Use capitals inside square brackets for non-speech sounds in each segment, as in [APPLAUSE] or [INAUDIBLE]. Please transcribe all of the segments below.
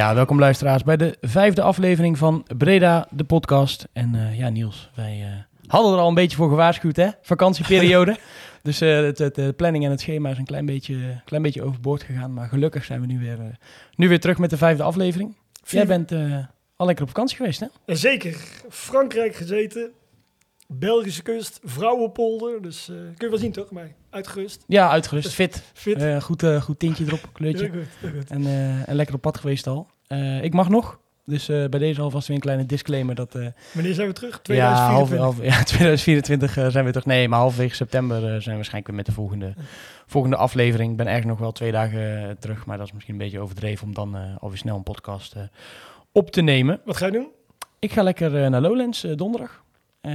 Ja, welkom luisteraars bij de vijfde aflevering van Breda, de podcast. En eh, ja, Niels, wij eh, hadden er al een beetje voor gewaarschuwd, hè? Vakantieperiode. [LAUGHS] dus eh, het, het, de planning en het schema is een klein beetje, klein beetje overboord gegaan. Maar gelukkig zijn we nu weer, nu weer terug met de vijfde aflevering. Jij bent al lekker op vakantie geweest, hè? Zeker. Frankrijk gezeten. Belgische kust. Vrouwenpolder. Dus eh, kun je wel zien toch? Maar uitgerust. Ja, uitgerust, fit. Fit. Eh, goed, eh, goed tintje erop, [LAUGHS] kleurtje. Heel goed. Heel goed. En, en lekker op pad geweest al. Ik mag nog. Dus bij deze alvast weer een kleine disclaimer dat... Wanneer zijn we terug? Ja, half, 2024. half, [LAUGHS] ja, 2024 eh, zijn we toch. Nee, maar halverwege september zijn we waarschijnlijk weer met de volgende, volgende aflevering. Ik ben eigenlijk nog wel twee dagen terug, maar dat is misschien een beetje overdreven om dan alweer snel een podcast op te nemen. Wat ga je doen? Ik ga lekker naar Lowlands donderdag. Eh,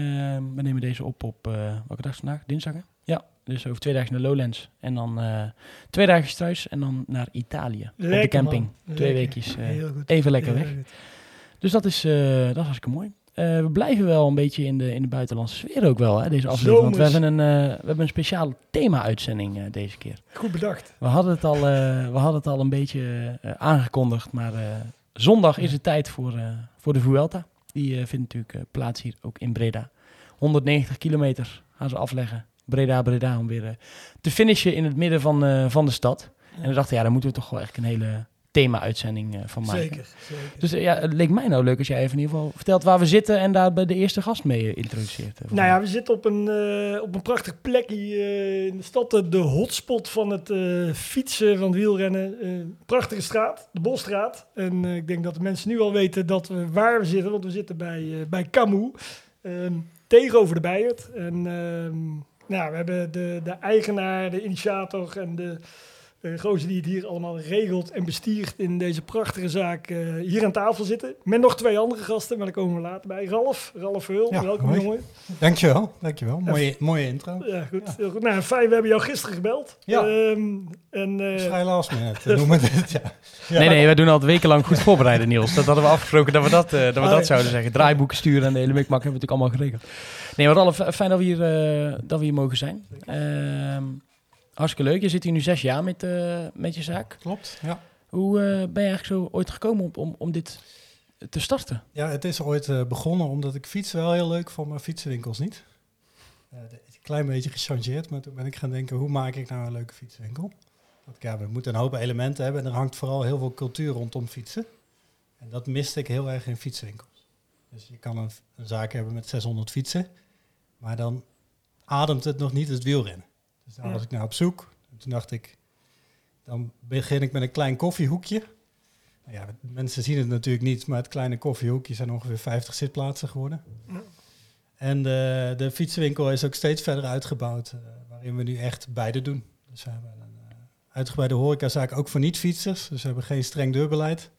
we nemen deze op op, eh, welke dag is vandaag? Dinsdag hè? Ja, dus over twee dagen naar Lowlands. En dan eh, twee dagen thuis en dan naar Italië. op de camping. man. Twee Lekker. weekjes. eh, even lekker Heel weg. goed. dus dat is, dat is hartstikke mooi. We blijven wel een beetje in de, in de buitenlandse sfeer ook wel, hè, deze aflevering. Want we hebben een, we hebben een speciale thema-uitzending deze keer. Goed bedacht. We hadden het al, we hadden het al een beetje aangekondigd, maar zondag is het tijd voor, voor de Vuelta. Die eh, vindt natuurlijk eh, plaats hier ook in Breda. 190 kilometer gaan ze afleggen. Breda, Breda, om weer eh, te finishen in het midden van, van de stad. En we dachten, ja, daar moeten we toch wel echt een hele thema-uitzending eh, van maken. Zeker. zeker. Dus eh, ja, het leek mij nou leuk als jij even in ieder geval vertelt waar we zitten en daar bij de eerste gast mee eh, introduceert. Nou ja, we zitten op een, op een prachtig plekje in de stad. De hotspot van het fietsen, van het wielrennen. Prachtige straat, de Bosstraat. En ik denk dat de mensen nu al weten dat we, waar we zitten. Want we zitten bij, bij Camus, ehm, tegenover de Bijert. En ehm, nou, we hebben de, de eigenaar, de initiator en de eh gozer die het hier allemaal regelt en bestiert in deze prachtige zaak eh, hier aan tafel zitten. Met nog twee andere gasten, maar daar komen we later bij. Ralf, Ralf Ja, welkom hoi. jongen. Dankjewel, dankjewel. Mooie, mooie intro. Ja, goed. Heel goed. Nou, fijn. We hebben jou gisteren gebeld. Ja. Ehm, en, eh, Vrij last minute, noemen we dit. Ja. Ja. Nee, nee, wij doen altijd wekenlang goed voorbereiden, Niels. Dat hadden we afgesproken dat we dat, dat, we dat ja. zouden zeggen. Draaiboeken sturen en de hele mikmak hebben we natuurlijk allemaal geregeld. Nee, maar Ralf, fijn dat we hier, eh, dat we hier mogen zijn. Ehm, hartstikke leuk. Je zit hier nu zes jaar met, eh, met je zaak. Klopt, ja. Hoe eh, ben je eigenlijk zo ooit gekomen om, om, om dit te starten? Ja, het is ooit eh, begonnen omdat ik fietsen wel heel leuk vond, maar fietsenwinkels niet. De- een klein beetje gechangeerd, maar toen ben ik gaan denken, hoe maak ik nou een leuke? Want ja, we moeten een hoop elementen hebben en er hangt vooral heel veel cultuur rondom fietsen. En dat miste ik heel erg in fietsenwinkels. Dus je kan een, een zaak hebben met 600 fietsen, maar dan ademt het nog niet het wielrennen. Dus daar was ik naar op zoek. En toen dacht ik, dan begin ik met een klein koffiehoekje. Nou ja, mensen zien het natuurlijk niet, maar het kleine koffiehoekje zijn ongeveer 50 zitplaatsen geworden. Ja. En de, de fietsenwinkel is ook steeds verder uitgebouwd, eh, waarin we nu echt beide doen. Dus we hebben een eh, uitgebreide horecazaak ook voor niet-fietsers, dus we hebben geen streng deurbeleid.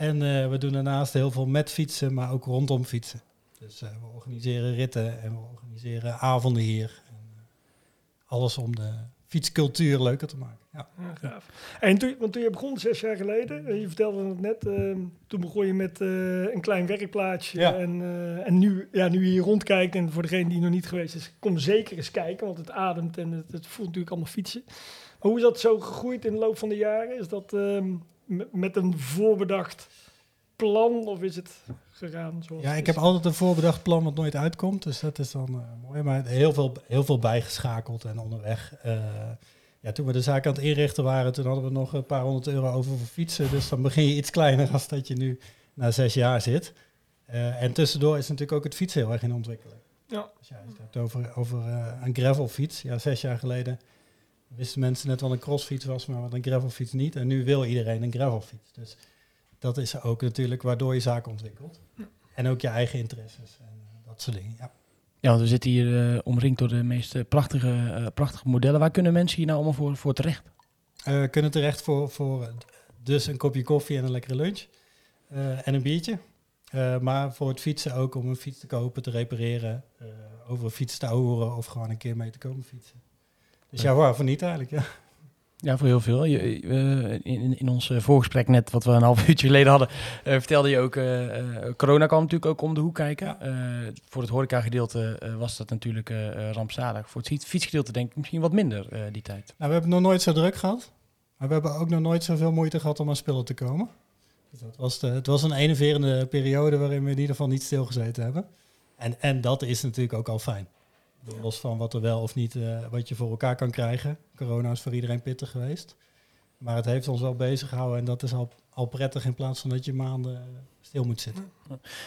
En eh, we doen daarnaast heel veel met fietsen, maar ook rondom fietsen. Dus eh, we organiseren ritten en we organiseren avonden hier. Eh, alles om de fietscultuur leuker te maken. Ja. Ja, gaaf. En toen, want toen je begon, zes jaar geleden, en je vertelde het net, ehm, toen begon je met eh, een klein werkplaatsje. Ja. En, eh, en nu, ja, nu je hier rondkijkt, en voor degene die nog niet geweest is, kom zeker eens kijken, want het ademt en het, het voelt natuurlijk allemaal fietsen. Maar hoe is dat zo gegroeid in de loop van de jaren? Is dat ehm, met een voorbedacht plan of is het gegaan zoals Ja, ik heb altijd een voorbedacht plan wat nooit uitkomt. Dus dat is dan eh, mooi. Maar heel veel, heel veel bijgeschakeld en onderweg. Eh, ja, toen we de zaak aan het inrichten waren, toen hadden we nog een paar honderd euro over voor fietsen. Dus dan begin je iets kleiner als dat je nu na zes jaar zit. Eh, en tussendoor is natuurlijk ook het fietsen heel erg in ontwikkeling. Ja. Als je het hebt over, over een gravelfiets. Ja, zes jaar geleden wisten mensen net wat een crossfiets was, maar wat een gravelfiets niet. En nu wil iedereen een gravelfiets. Dus dat is ook natuurlijk waardoor je zaken ontwikkelt. En ook je eigen interesses en dat soort dingen. Ja. Ja, want we zitten hier eh, omringd door de meest eh, prachtige, eh, prachtige modellen. Waar kunnen mensen hier nou allemaal voor, voor terecht? Eh, kunnen terecht voor, voor dus een kopje koffie en een lekkere lunch. Eh, en een biertje. Eh, maar voor het fietsen ook om een fiets te kopen, te repareren. eh, over een fiets te horen of gewoon een keer mee te komen fietsen. Dus ja, waarvoor niet eigenlijk? Ja. Ja, voor heel veel. Je, eh, in, in ons eh, voorgesprek net, wat we een half [LAUGHS] uurtje geleden hadden, eh, vertelde je ook, eh, corona kwam natuurlijk ook om de hoek kijken. Voor het horecagedeelte was dat natuurlijk rampzalig. Voor het fiets- fietsgedeelte denk ik misschien wat minder die tijd. Nou, we hebben nog nooit zo druk gehad. Maar we hebben ook nog nooit zoveel moeite gehad om aan spullen te komen. Dus dat was de, het was een enerverende periode waarin we in ieder geval niet stilgezeten hebben. En, en dat is natuurlijk ook al fijn. Los van wat er wel of niet, eh, wat je voor elkaar kan krijgen. Corona is voor iedereen pittig geweest. Maar het heeft ons wel bezig gehouden en dat is al, al prettig in plaats van dat je maanden stil moet zitten.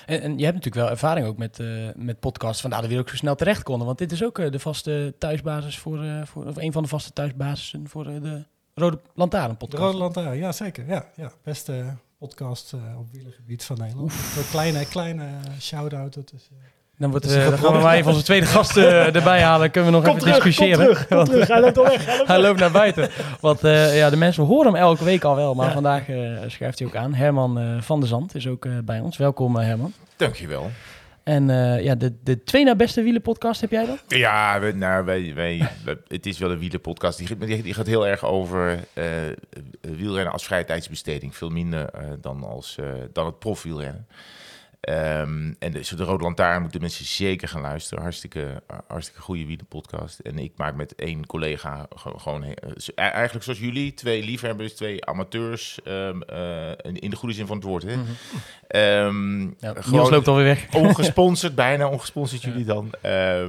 En, en je hebt natuurlijk wel ervaring ook met, eh met podcasts, vandaar dat we ook zo snel terecht konden. Want dit is ook eh, de vaste thuisbasis voor, eh, voor, of een van de vaste thuisbasissen voor eh, de Rode Lantaarn De podcast. Rode Lantaarn, ja zeker. Ja, ja. Beste podcast eh, op wielergebied van Nederland. Zo'n kleine, kleine shout-out. Dat is, eh, Dan, wordt, eh, dan gaan we maar even onze tweede gast eh, [LAUGHS] erbij halen. Kunnen we nog Kom even terug, kom discussiëren. terug, kom Want, terug. Hij loopt al weg. Hij loopt [LAUGHS] Hij weg. loopt naar buiten. Want eh, ja, de mensen horen hem elke week al wel. Maar Ja. vandaag eh schuift hij ook aan. Herman eh, van der Zand is ook eh, bij ons. Welkom Herman. Dankjewel. En eh, ja, de, de twee na beste wielenpodcast heb jij dan? Ja, we, nou, wij, wij, het is wel een wielerpodcast. Die, die, die gaat heel erg over eh, wielrennen als vrije tijdsbesteding. Veel minder eh, dan, als, eh, dan het profwielrennen. Ehm, en dus de Rode Lantaarn moeten mensen zeker gaan luisteren. Hartstikke, hartstikke goede wielerpodcast. En ik maak met één collega ge- gewoon... z- eigenlijk zoals jullie, twee liefhebbers, twee amateurs. ehm, eh, in de goede zin van het woord. Hè? Ehm, Ja, gewoon- loopt alweer weg. [LAUGHS] ongesponsord, bijna ongesponsord jullie dan. Eh,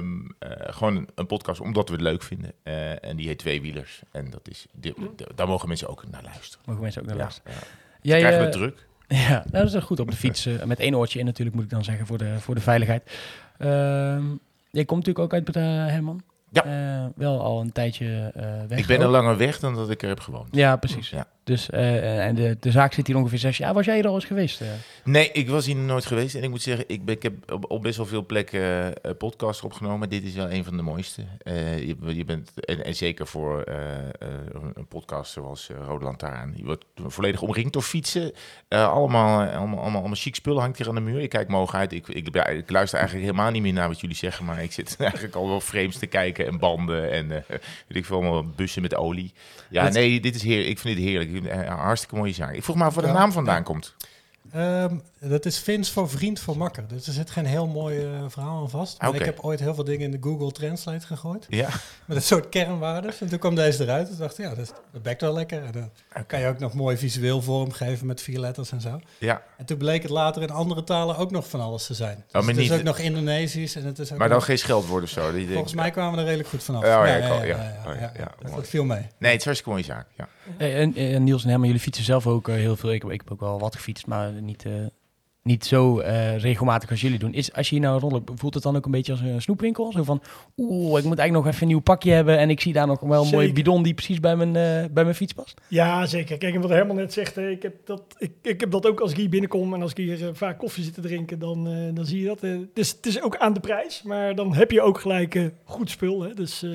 gewoon een, een podcast omdat we het leuk vinden. Eh, en die heet Twee Wielers. En dat is, d- daar mogen mensen ook naar luisteren. Mogen mensen ook naar Ja, luisteren. Jij, Krijgen we druk? Ja, nou, dat is goed op de fiets. eh, met één oortje in natuurlijk, moet ik dan zeggen, voor de, voor de veiligheid. Ehm jij komt natuurlijk ook uit Breda, Herman. Ja. Eh, wel al een tijdje eh weg. Ik ben er langer weg dan dat ik er heb gewoond. Ja, precies. Ja. Dus, eh, en de, de zaak zit hier ongeveer zes jaar. Was jij er al eens geweest? eh? Nee, ik was hier nooit geweest. En ik moet zeggen, ik, ben, ik heb op, op best wel veel plekken eh podcasts opgenomen. Dit is wel een van de mooiste. Je, je bent, en, en zeker voor een podcast zoals Rode Lantaarn. Je wordt volledig omringd door fietsen. Allemaal, allemaal, allemaal, allemaal chic spullen hangt hier aan de muur. Ik kijk mogen uit. Ik, ik, ja, ik luister eigenlijk helemaal niet meer naar wat jullie zeggen. Maar ik zit [LAUGHS] eigenlijk al wel frames te kijken en banden. En weet ik veel, allemaal bussen met olie. Ja, Dat- nee, dit is heerlijk. Ik vind dit heerlijk. Eh, hartstikke mooie zaak. Ik vroeg maar waar de naam vandaan komt. Ehm, dat is Vins voor vriend voor makker. Dus er zit geen heel mooi eh, verhaal aan vast. Maar ik heb ooit heel veel dingen in de Google Translate gegooid. Ja. [LAUGHS] Met een soort kernwaardes. En toen kwam deze eruit. Toen dacht ik, ja, dat, dat bekt wel lekker. En dan kan je ook nog mooi visueel vormgeven met vier letters en zo. Ja, En toen bleek het later in andere talen ook nog van alles te zijn. Dus maar het is ook nog Indonesisch. En het is ook maar dan nog- geen scheldwoord of zo. Denkt, Volgens mij kwamen we er redelijk goed vanaf. Oh, ja, ja. Oh, ja, ja, Dus mooi. dat viel mee. Nee, het is een hartstikke mooie zaak. Ja. En, en Niels en Herman, jullie fietsen zelf ook eh, heel veel. Ik, heb- ik heb ook wel wat gefietst, maar niet, eh, niet zo eh, regelmatig als jullie doen. Is, als je hier nou rondloopt, voelt het dan ook een beetje als een snoepwinkel? Zo van, oeh, ik moet eigenlijk nog even een nieuw pakje hebben. En ik zie daar nog wel een mooie bidon die precies bij mijn, eh, bij mijn fiets past. Ja, zeker. Kijk, en wat Herman net zegt, ik, heb dat, ik, ik heb dat ook als ik hier binnenkom en als ik hier eh, vaak koffie zit te drinken, dan, dan zie je dat. eh, het, is, het is ook aan de prijs, maar dan heb je ook gelijk goed spul. Hè. Dus,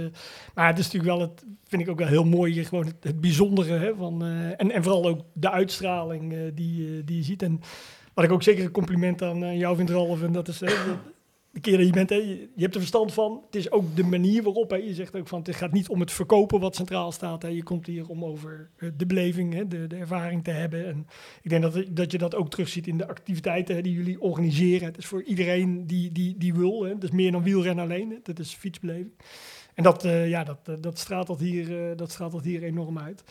maar het is natuurlijk wel, het vind ik ook wel heel mooi, hier gewoon het, het bijzondere. Hè, van, en, en vooral ook de uitstraling die, die je ziet. En ik ook zeker een compliment aan eh, jou vind, Ralf, en dat is... hè, de- keer dat je bent, hè, je, hebt er verstand van. Het is ook de manier waarop. Hè, je zegt ook van het gaat niet om het verkopen wat centraal staat. Hè. Je komt hier om over eh, de beleving, hè, de, de ervaring te hebben. En ik denk dat, dat je dat ook terugziet in de activiteiten hè, die jullie organiseren. Het is voor iedereen die, die, die wil. Hè. Het is meer dan wielrennen alleen. Dat is fietsbeleving. En dat, eh, ja, dat, eh, dat, straalt dat, hier, eh, dat straalt dat hier enorm uit.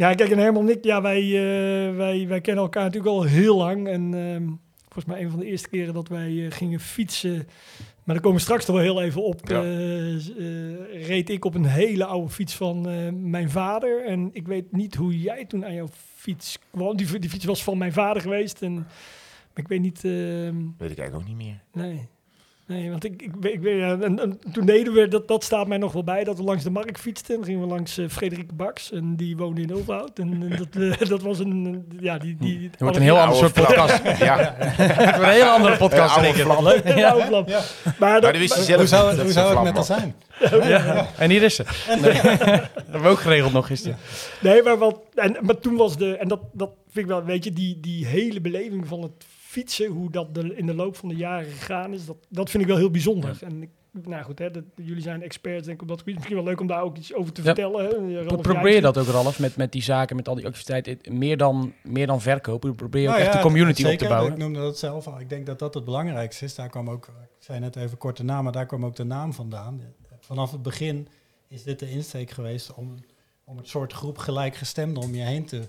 Ja, kijk, en Herman en ik, ja, wij, eh, wij, wij kennen elkaar natuurlijk al heel lang. En ehm, volgens mij een van de eerste keren dat wij eh, gingen fietsen. Maar daar komen we straks nog wel heel even op. Ja. eh, reed ik op een hele oude fiets van mijn vader. En ik weet niet hoe jij toen aan jouw fiets kwam. Die, die fiets was van mijn vader geweest. En ik weet niet... ehm, Weet ik eigenlijk ook niet meer. nee. Nee, want ik, ik, weet- ik ja, en, en toen deden we, dat, dat staat mij nog wel bij, dat we langs de markt fietsten. Dan gingen we langs eh Frederik Baks en die woonde in Overhout. En, en dat, eh, [LAUGHS] dat was een, een- ja, die... die [LAUGHS] Het wordt een heel ander soort podcast. Ja, Het [LAUGHS] wordt een hele andere podcast, ik. oude Leuk. Ja, vlam. Maar, dat, dat wist je maar- zelf Hoe zou het, hoe dat zou het met vlam was. zijn? Ja. En hier is ze. Nee. Dat hebben we ook geregeld nog gisteren. Nee, maar, wat, en, maar toen was de... En dat, dat vind ik wel, weet je, die, die hele beleving van het fietsen, hoe dat de, in de loop van de jaren gegaan is, dat, dat vind ik wel heel bijzonder. En ik, nou goed, hè, dat, jullie zijn experts, denk ik op dat gebied. Misschien wel leuk om daar ook iets over te Ja. vertellen. Hè? Probeer je dat ook, Ralf, met, met die zaken, met al die activiteiten, meer dan, meer dan verkopen. Probeer je ook Nou echt de community op te bouwen. Ik noemde dat zelf al. Ik denk dat dat het belangrijkste is. Daar kwam ook, ik zei net even kort de naam, maar daar kwam ook de naam vandaan. Vanaf het begin is dit de insteek geweest om, om het soort groep gelijkgestemden om je heen te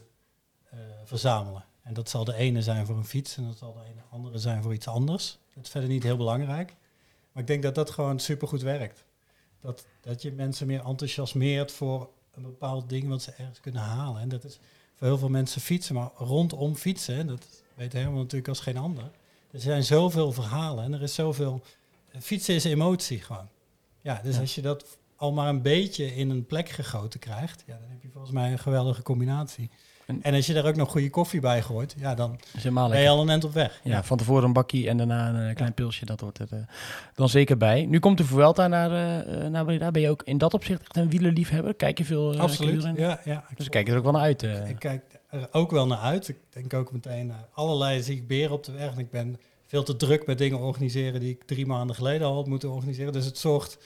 eh, verzamelen. En dat zal de ene zijn voor een fiets en dat zal de ene andere zijn voor iets anders. Dat is verder niet heel belangrijk. Maar ik denk dat dat gewoon supergoed werkt. Dat, dat je mensen meer enthousiasmeert voor een bepaald ding wat ze ergens kunnen halen. En dat is voor heel veel mensen fietsen, maar rondom fietsen, hè, dat weet Herman natuurlijk als geen ander. Er zijn zoveel verhalen en er is zoveel... Fietsen is emotie gewoon. Ja, dus Ja. als je dat al maar een beetje in een plek gegoten krijgt, ja, dan heb je volgens mij een geweldige combinatie. En- En als je daar ook nog goede koffie bij gooit, ja, dan ben je al een end op weg. Ja, van tevoren een bakkie en daarna een eh, klein pilsje. Dat hoort er eh, dan zeker bij. Nu komt de Vuelta naar, eh, naar Breda. Ben je ook in dat opzicht echt een wielerliefhebber? Kijk je veel? eh, Absoluut. Ja, ja. Dus kijk je er ook wel naar uit. Ik kijk er ook wel naar uit. Ik denk ook meteen naar allerlei zie ik beren op de weg. En ik ben veel te druk met dingen organiseren die ik drie maanden geleden al had moeten organiseren. Dus het zorgt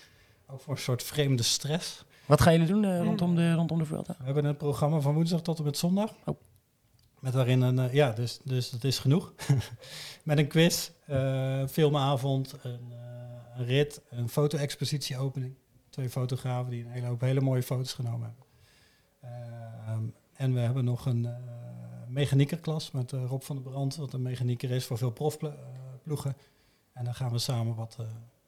ook voor een soort vreemde stress. Wat gaan jullie doen eh, rondom, de, rondom de Vuelta? We hebben een programma van woensdag tot en met zondag. Oh. Met daarin een, eh, ja, dus, dus dat is genoeg. [LAUGHS] met een quiz, een filmavond, een, een rit, een foto-expositieopening. Twee fotografen die een hele hoop hele mooie foto's genomen hebben. Ehm, en we hebben nog een mechaniekerklas met Rob van der Brand, wat een mechanieker is voor veel profploegen. En dan gaan we samen wat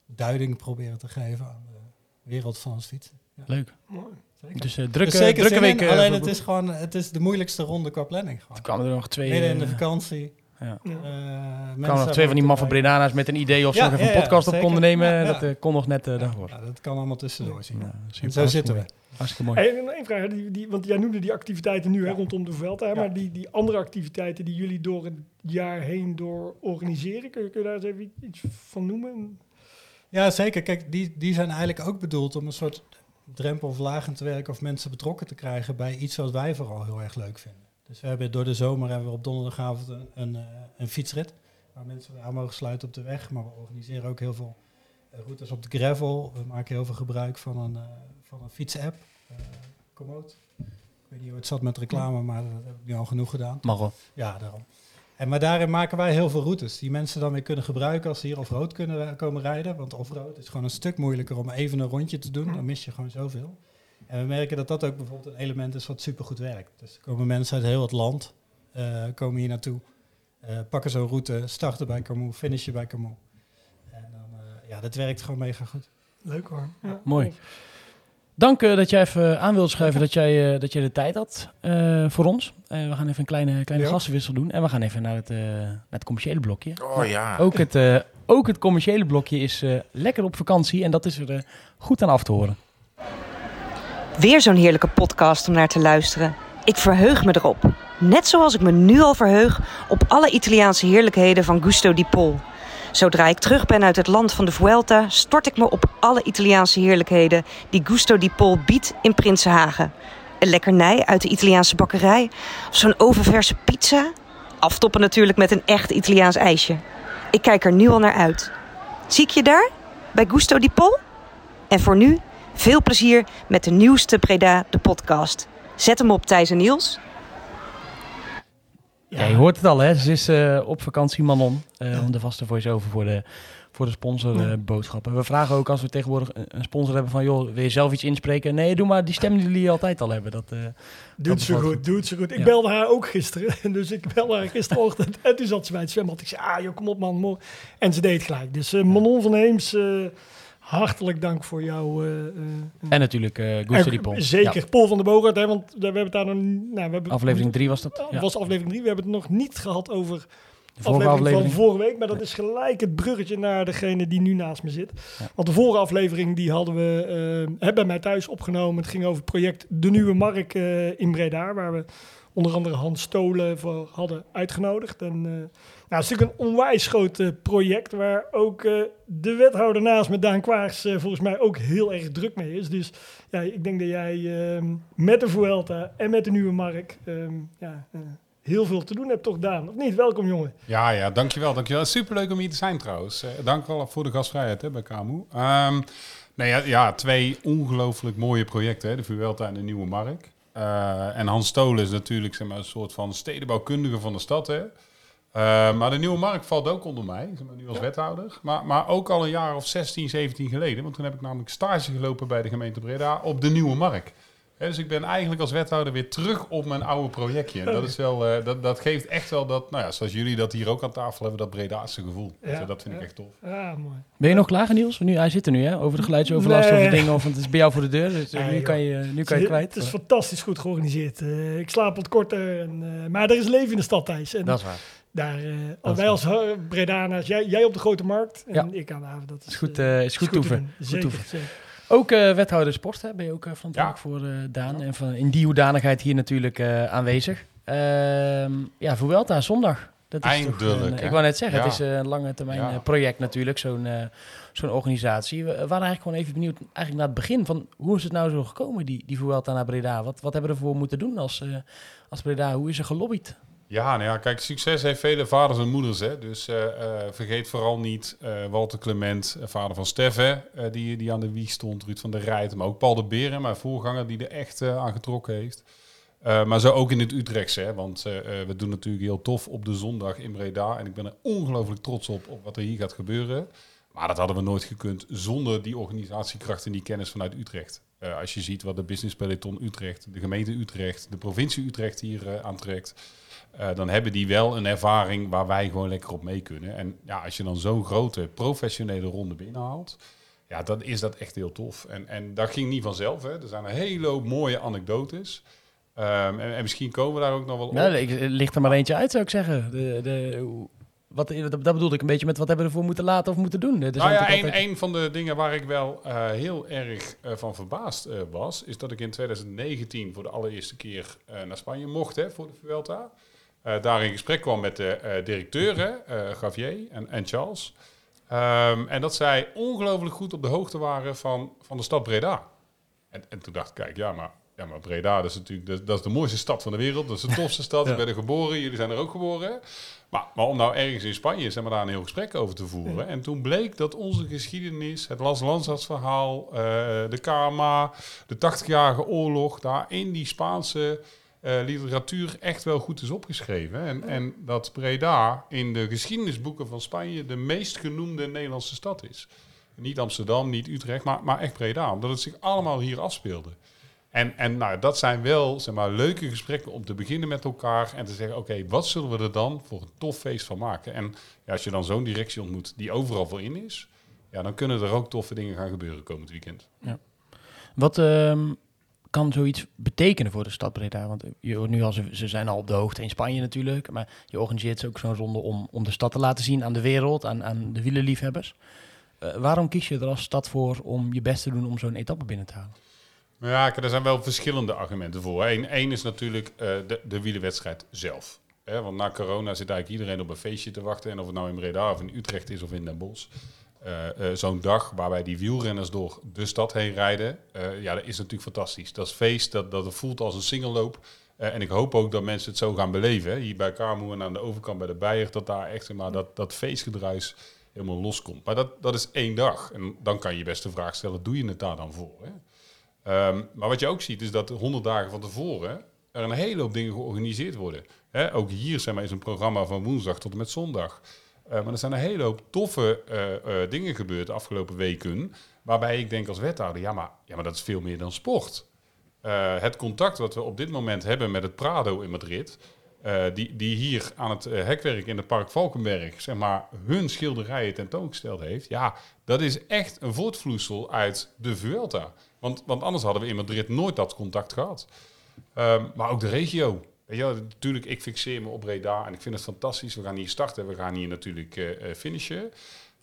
duiding proberen te geven aan de wereld van het fietsen. Ja, Leuk. Mooi. zeker. Dus eh, Dus drukke, zeker drukke in, weken. Alleen het is gewoon het is de moeilijkste ronde qua planning. Gewoon. Toen kwamen er nog twee, Midden in de eh, vakantie. ja. Eh, kwamen nog twee van die maffe. Bredana's met een idee of ze Ja, nog even ja, een podcast op konden nemen. Dat eh, kon nog net eh, daarvoor. Ja, dat kan allemaal tussendoor zien. Ja, En super, zo zitten we. hartstikke mooi. Hey, en nog één vraag, die, die, want jij noemde die activiteiten nu hè, rondom de Vuelta, Ja. maar die, die andere activiteiten die jullie door het jaar heen door organiseren, kun je, kun je daar eens even iets van noemen? Ja, zeker. Kijk, die, die zijn eigenlijk ook bedoeld om een soort drempelverlagend te werken of mensen betrokken te krijgen bij iets wat wij vooral heel erg leuk vinden. Dus we hebben door de zomer hebben we op donderdagavond een, een, eh, een fietsrit waar mensen aan mogen sluiten op de weg. Maar we organiseren ook heel veel eh, routes op de gravel. We maken heel veel gebruik van een, eh, van een fietsapp, eh Komoot. Ik weet niet hoe het zat met reclame, maar dat heb ik nu al genoeg gedaan. Mag wel. Ja, daarom. En maar daarin maken wij heel veel routes die mensen dan weer kunnen gebruiken als ze hier off-road kunnen komen rijden. Want off-road is gewoon een stuk moeilijker om even een rondje te doen. Dan mis je gewoon zoveel. En we merken dat dat ook bijvoorbeeld een element is wat supergoed werkt. Dus er komen mensen uit heel het land, eh, komen hier naartoe, eh, pakken zo'n route, starten bij Camus, finishen bij Camus. En dan, eh, ja, dat werkt gewoon mega goed. Leuk hoor. Ja. Mooi. Dank eh, dat jij even aan wilde schuiven dat jij, eh, dat jij de tijd had eh, voor ons. Eh, we gaan even een kleine, kleine Ja. gassenwissel doen. En we gaan even naar het, eh, naar het commerciële blokje. Oh ja. Ook het, eh, ook het commerciële blokje is eh, lekker op vakantie. En dat is er eh, goed aan af te horen. Weer zo'n heerlijke podcast om naar te luisteren. Ik verheug me erop. Net zoals ik me nu al verheug op alle Italiaanse heerlijkheden van Gusto di Pol. Zodra ik terug ben uit het land van de Vuelta, stort ik me op alle Italiaanse heerlijkheden die Gusto di Pol biedt in Prinsenhagen. Een lekkernij uit de Italiaanse bakkerij, of zo'n oververse pizza. Aftoppen natuurlijk met een echt Italiaans ijsje. Ik kijk er nu al naar uit. Zie ik je daar? Bij Gusto di Pol? En voor nu, veel plezier met de nieuwste Breda, de podcast. Zet hem op Thijs en Niels. Ja. je hoort het al, hè? Ze is eh, op vakantie Manon. eh, om de vaste voice-over voor de, voor de sponsorboodschappen. we vragen ook als we tegenwoordig een, sponsor hebben van... joh, wil je zelf iets inspreken? Nee, doe maar die stem die jullie altijd al hebben. Dat, eh, Doet ze goed, doet ze goed. Ik Ja. belde haar ook gisteren. [LAUGHS] Dus ik belde haar gisterochtend. En toen zat ze bij het zwembad. Ik zei, ah joh, kom op man. mo-" En ze deed het gelijk. Dus eh, Manon van Heems, eh, hartelijk dank voor jouw... eh, eh, en natuurlijk Pol. Zeker, Ja, Paul van der Bogart. Hè, want we hebben het daar nog... Nou, we hebben, aflevering 3 was dat. Ja. was aflevering 3. We hebben het nog niet gehad over vorige aflevering, aflevering. van vorige week. Maar dat is gelijk het bruggetje naar degene die nu naast me zit. Ja. Want de vorige aflevering die hadden we hè, bij mij thuis opgenomen. Het ging over het project De Nieuwe Mark in Breda. Waar we onder andere Hans Stolen voor hadden uitgenodigd. En, nou, het is natuurlijk een onwijs groot eh, project. Waar ook eh, de wethouder naast me, Daan Kwaars, eh, volgens mij ook heel erg druk mee is. Dus ja, ik denk dat jij ehm, met de Vuelta en met de Nieuwe Mark... ehm, ja, heel veel te doen hebt toch, Daan? Of niet? Welkom, jongen. Ja, ja, dankjewel. dankjewel. Superleuk om hier te zijn trouwens. Dank wel voor de gastvrijheid hè, bij KMU. Ehm nee, ja, ja, twee ongelooflijk mooie projecten. Hè, de Vuelta en de Nieuwe Mark. En Hans Stolen is natuurlijk zeg maar, een soort van stedenbouwkundige van de stad. Hè. Eh, maar de Nieuwe Mark valt ook onder mij, nu als wethouder. Maar, maar ook al een jaar of 16, 17 geleden. Want toen heb ik namelijk stage gelopen bij de gemeente Breda op de Nieuwe Mark. Hè, dus ik ben eigenlijk als wethouder weer terug op mijn oude projectje. En dat, is wel, eh, dat, dat geeft echt wel dat, nou ja, zoals jullie dat hier ook aan tafel hebben, dat Bredaanse gevoel. Ja, Dus dat vind ik ja. echt tof. Ah, mooi. Ben je nog klaar, Niels? Nu, hij zit er nu, hè? Over de geluidsoverlast, Nee. over dingen. Of, want het is bij jou voor de deur, dus eh, Nee, nu, joh. kan je, nu Het kan je kwijt. Het is fantastisch goed georganiseerd. Eh, ik slaap wat korter. En, eh, maar er is leven in de stad, Thijs. En Dat is waar. Daar, eh, is wij als uh, Bredana's, jij, jij op de grote markt en Ja. ik aan de haven. Dat is, Is goed, eh, eh, is goed te toeven. doen. Goed Zeker, toeven. zeker. Ook eh, wethouder sport, hè? ben je ook eh, verantwoordelijk voor eh, Daan. En van, in die hoedanigheid hier natuurlijk eh, aanwezig. Ehm ja, Vuelta zondag. Dat is toch Eindelijk, een- ik wou net zeggen, Ja. het is eh, een lange termijn Ja. eh, project natuurlijk, zo'n eh, zo'n organisatie. We waren eigenlijk gewoon even benieuwd, eigenlijk naar het begin, van hoe is het nou zo gekomen, die, die Vuelta naar Breda? Wat, wat hebben we ervoor moeten doen als, eh, als Breda? Hoe is er gelobbyd? Ja, nou ja, kijk, succes heeft vele vaders en moeders. Hè? Dus eh, eh, vergeet vooral niet eh, Walter Clement, vader van Stef, hè, eh, die, die aan de wieg stond. Ruud van der Rijt, maar ook Paul de Beren, mijn voorganger, die er echt aan getrokken heeft. Maar zo ook in het Utrechtse, hè? want we doen natuurlijk heel tof op de zondag in Breda. En ik ben er ongelooflijk trots op, op wat er hier gaat gebeuren. Maar dat hadden we nooit gekund zonder die organisatiekracht en die kennis vanuit Utrecht. Als je ziet wat de Business Peloton Utrecht, de gemeente Utrecht, de provincie Utrecht hier aantrekt. Eh, dan hebben die wel een ervaring waar wij gewoon lekker op mee kunnen. En ja, als je dan zo'n grote professionele ronde binnenhaalt, ja, dan is dat echt heel tof. En, en dat ging niet vanzelf. Hè. Er zijn een hele hoop mooie anekdotes. Ehm, en, en misschien komen we daar ook nog wel op. Nou, ik, er ligt er maar eentje uit, zou ik zeggen. De, de, wat, dat, bedoelde ik een beetje met wat hebben we ervoor moeten laten of moeten doen. Nou ja, een, altijd- een van de dingen waar ik wel eh, heel erg eh, van verbaasd was, is dat ik in 2019 voor de allereerste keer naar Spanje mocht hè, voor de Vuelta. Eh, daar in gesprek kwam met de eh directeuren, eh Javier en, en Charles. Ehm, en dat zij ongelooflijk goed op de hoogte waren van, van de stad Breda. En, en toen dacht ik, kijk, ja, maar, ja, maar Breda, dat is natuurlijk dat, dat is de mooiste stad van de wereld. Dat is de tofste stad. [LAUGHS] Ik ben er geboren, jullie zijn er ook geboren. Maar, maar om nou ergens in Spanje zeg maar, daar een heel gesprek over te voeren. En toen bleek dat onze geschiedenis, het Las Lanzas verhaal, eh, de KMA, de 80-jarige oorlog, daar in die Spaanse eh, literatuur echt wel goed is opgeschreven. En, en dat Breda in de geschiedenisboeken van Spanje de meest genoemde Nederlandse stad is. Niet Amsterdam, niet Utrecht, maar, maar echt Breda. Omdat het zich allemaal hier afspeelde. En, en nou, dat zijn wel zeg maar, leuke gesprekken om te beginnen met elkaar en te zeggen: oké, wat zullen we er dan voor een tof feest van maken? En ja, als je dan zo'n directie ontmoet die overal voor in is, ja, dan kunnen er ook toffe dingen gaan gebeuren komend weekend. Wat ehm, kan zoiets betekenen voor de stad Breda? Want je nu al, ze, ze zijn al op de hoogte in Spanje natuurlijk. Maar je organiseert ook zo'n ronde om, om de stad te laten zien aan de wereld, aan, aan de wielerliefhebbers. Eh, waarom kies je er als stad voor om je best te doen om zo'n etappe binnen te halen? Maar Ja, er zijn wel verschillende argumenten voor. Eén is natuurlijk eh, de, de wielerwedstrijd zelf. Want na corona zit eigenlijk iedereen op een feestje te wachten. En of het nou in Breda of in Utrecht is of in Den Bosch. Eh, eh, Zo'n dag waarbij die wielrenners door de stad heen rijden. eh, ja, dat is natuurlijk fantastisch. Dat is feest, dat, dat voelt als een singelloop. En ik hoop ook dat mensen het zo gaan beleven. Hier bij Kamoe en aan de overkant bij de Beier. Dat daar echt maar, dat, dat feestgedruis helemaal loskomt. Maar dat, dat is één dag. En dan kan je best de vraag stellen, doe je het daar dan voor? Hè? Ehm, maar wat je ook ziet is dat 100 dagen van tevoren er een hele hoop dingen georganiseerd worden. Hè, ook hier zeg maar, is een programma van woensdag tot en met zondag. Eh, maar er zijn een hele hoop toffe eh, eh, dingen gebeurd de afgelopen weken. Waarbij ik denk als wethouder, ja maar, ja, maar dat is veel meer dan sport. Het contact wat we op dit moment hebben met het Prado in Madrid. die, die hier aan het hekwerk in het Park Valkenberg, zeg maar, hun schilderijen tentoongesteld heeft. Ja, dat is echt een voortvloeisel uit de Vuelta. Want, want anders hadden we in Madrid nooit dat contact gehad. Ehm, maar ook de regio. Natuurlijk, ik fixeer me op Breda en ik vind het fantastisch. We gaan hier starten, we gaan hier natuurlijk eh, finishen.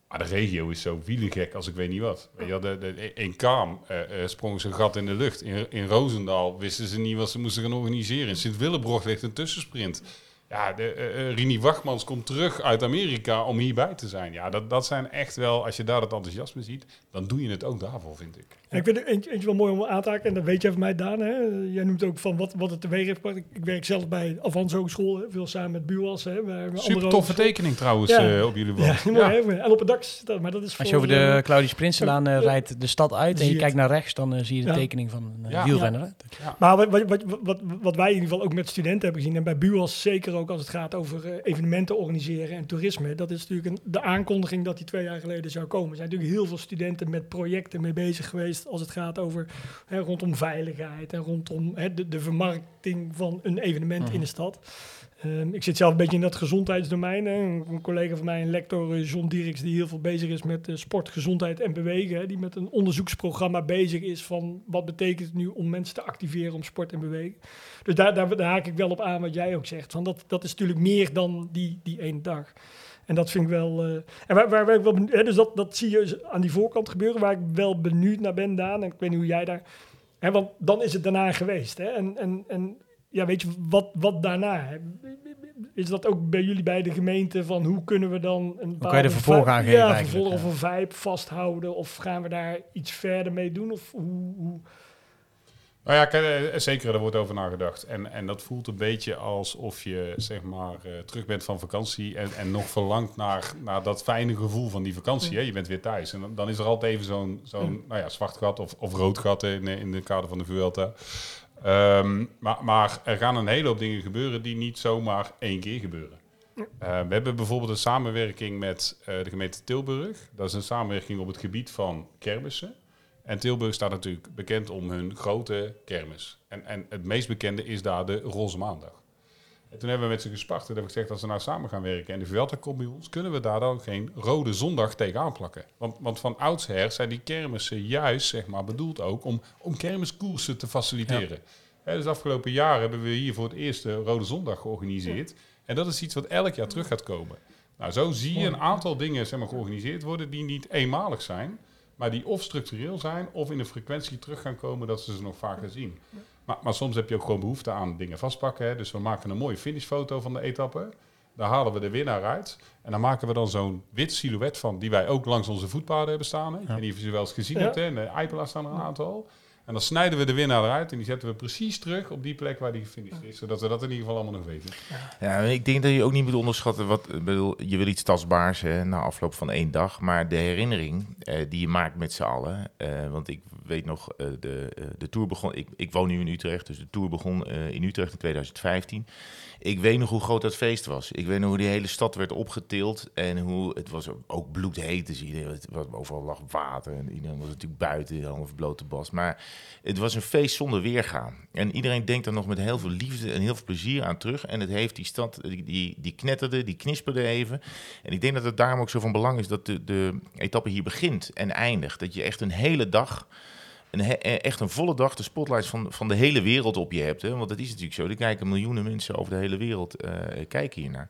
Maar de regio is zo wielengek als ik weet niet wat. Weet je de, in Kaam eh, sprongen ze een gat in de lucht. In, in Roosendaal wisten ze niet wat ze moesten gaan organiseren. In Sint-Willebrocht ligt een tussensprint. Ja, de, Rini Wachtmans komt terug uit Amerika om hierbij te zijn. Ja, dat, dat zijn echt wel, als je daar dat enthousiasme ziet, dan doe je het ook daarvoor, vind ik. Ik vind er eentje, eentje wel mooi om aan te haken. En dat weet jij van mij, Daan. Hè? Jij noemt ook van wat, wat het teweeg heeft gebracht. Ik, ik werk zelf bij Avans Hogeschool. hè, Veel samen met Buas. Hè? Bij Super toffe tekening trouwens Ja. eh, op jullie Ja, wand. [LAUGHS] mooi, hè? En op het dak. Maar dat is Als je over de eh, Claudius Prinsenlaan eh, rijdt de stad uit en je je kijkt naar rechts, dan zie je de Ja. tekening van een Ja. wielrenner. Maar wat, wat, wat, wat, wat wij in ieder geval ook met studenten hebben gezien, en bij BUAS zeker ook als het gaat over eh, evenementen organiseren en toerisme, dat is natuurlijk een, de aankondiging dat die twee jaar geleden zou komen. Er zijn natuurlijk heel veel studenten met projecten mee bezig geweest als het gaat over hè, rondom veiligheid en rondom hè, de, de vermarkting van een evenement in de stad. Ehm, ik zit zelf een beetje in dat gezondheidsdomein. Hè. Een, een collega van mij, een lector, eh, John Dieriks, die heel veel bezig is met eh, sport, gezondheid en bewegen. Hè, die met een onderzoeksprogramma bezig is van wat betekent het nu om mensen te activeren om sport en bewegen. Dus daar, daar, daar haak ik wel op aan wat jij ook zegt. Van dat, dat is natuurlijk meer dan die, die ene dag. En dat vind ik wel. eh, en waar, waar, waar ik wel benieuwd- hè, dus dat, dat zie je aan die voorkant gebeuren, waar ik wel benieuwd naar ben, Daan. En ik weet niet hoe jij daar. Hè, want dan is het daarna geweest. Hè? En, en, en ja, weet je, wat, wat daarna? hè? Is dat ook bij jullie bij de gemeente van hoe kunnen we dan een kan je de vervolg vi- aan geven Ja, vervolg of een vibe vasthouden of gaan we daar iets verder mee doen? Of hoe, hoe... Nou ja, kijk, eh, zeker, er wordt over nagedacht. En, en dat voelt een beetje alsof je zeg maar eh, terug bent van vakantie en, en nog verlangt naar, naar dat fijne gevoel van die vakantie. Hè? Je bent weer thuis. En dan, dan is er altijd even zo'n zo'n nou ja, zwart gat of, of rood gat in, in de kader van de Vuelta. Ehm, maar, maar er gaan een hele hoop dingen gebeuren die niet zomaar één keer gebeuren. Eh, we hebben bijvoorbeeld een samenwerking met eh, de gemeente Tilburg. Dat is een samenwerking op het gebied van kermissen. En Tilburg staat natuurlijk bekend om hun grote kermis. En, en het meest bekende is daar de Roze Maandag. En toen hebben we met ze gespart en hebben we gezegd, als we nou samen gaan werken en de Vuelta komt bij ons, kunnen we daar dan geen rode zondag tegenaan plakken. Want, want van oudsher zijn die kermissen juist zeg maar, bedoeld ook om, om kermiskoersen te faciliteren. Hè, dus afgelopen jaar hebben we hier voor het eerst de Rode Zondag georganiseerd. En dat is iets wat elk jaar terug gaat komen. Nou, zo zie je een aantal dingen zeg maar, georganiseerd worden die niet eenmalig zijn, maar die of structureel zijn of in de frequentie terug gaan komen dat ze ze nog vaker zien. Maar, maar soms heb je ook gewoon behoefte aan dingen vastpakken. Hè. Dus we maken een mooie finishfoto van de etappe. Daar halen we de winnaar uit. En dan maken we dan zo'n wit silhouet van, die wij ook langs onze voetpaden hebben staan. Hè. Ik weet niet of je ze wel eens gezien Ja. hebt. Hè. In de Eipela staan er een aantal. En dan snijden we de winnaar eruit en die zetten we precies terug op die plek waar die gefinished is. Zodat we dat in ieder geval allemaal nog weten. Ja, ik denk dat je ook niet moet onderschatten wat. Bedoel, je wil iets tastbaars hè, na afloop van één dag. Maar de herinnering eh, die je maakt met z'n allen. eh, want ik weet nog, eh, de, eh, de tour begon. Ik, ik woon nu in Utrecht, dus de tour begon eh, in Utrecht in 2015. Ik weet nog hoe groot dat feest was. Ik weet nog hoe die hele stad werd opgetild. En hoe het was ook bloedheet. Dus iedereen, het was, overal lag water. En iedereen was natuurlijk buiten, helemaal blote bas. Maar het was een feest zonder weergaan. En iedereen denkt er nog met heel veel liefde en heel veel plezier aan terug. En het heeft die stad, die, die, die knetterde, die knisperde even. En ik denk dat het daarom ook zo van belang is dat de, de etappe hier begint en eindigt. Dat je echt een hele dag, een he- echt een volle dag, de spotlights van, van de hele wereld op je hebt. Hè? Want dat is natuurlijk zo. Er kijken miljoenen mensen over de hele wereld eh, kijken hiernaar.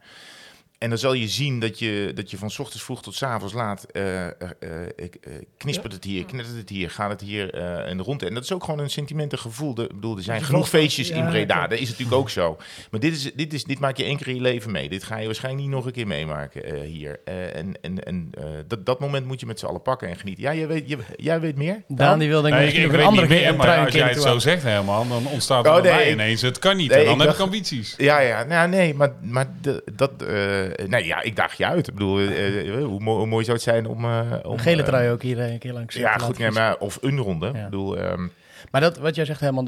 En dan zal je zien dat je, dat je van 's ochtends vroeg tot 's avonds laat eh, eh, eh, ik, eh, knispert het hier, knettert het hier, gaat het hier eh en rond. En dat is ook gewoon een sentimental gevoel. De, ik bedoel, er zijn genoeg vast- feestjes in Breda. Dat is natuurlijk ook zo. Maar dit, is, dit, is, dit maak je één keer in je leven mee. Dit ga je waarschijnlijk niet nog een keer meemaken eh, hier. Eh, en en, en eh, dat, dat moment moet je met z'n allen pakken en genieten. Ja, jij weet, je- jij weet meer? Daan die wil denk ik Nee, misschien ik, nog ik een andere keer meer, een maar een als jij het zo zegt helemaal, dan ontstaat er Oh, bij nee, ineens. Het kan niet. Nee, en dan ik heb dacht- ik ambities. Ja, ja, nou, nee, maar, maar de, dat, eh, nee, ja, ik daag je uit. Ik bedoel, eh, eh, hoe, mooi, hoe mooi zou het zijn om... eh, om Een gele eh, trui ook hier eh, een keer langs. Ja, te goed, nee, maar, of een ronde. Ja. Ik bedoel, ehm, Maar dat, wat jij zegt helemaal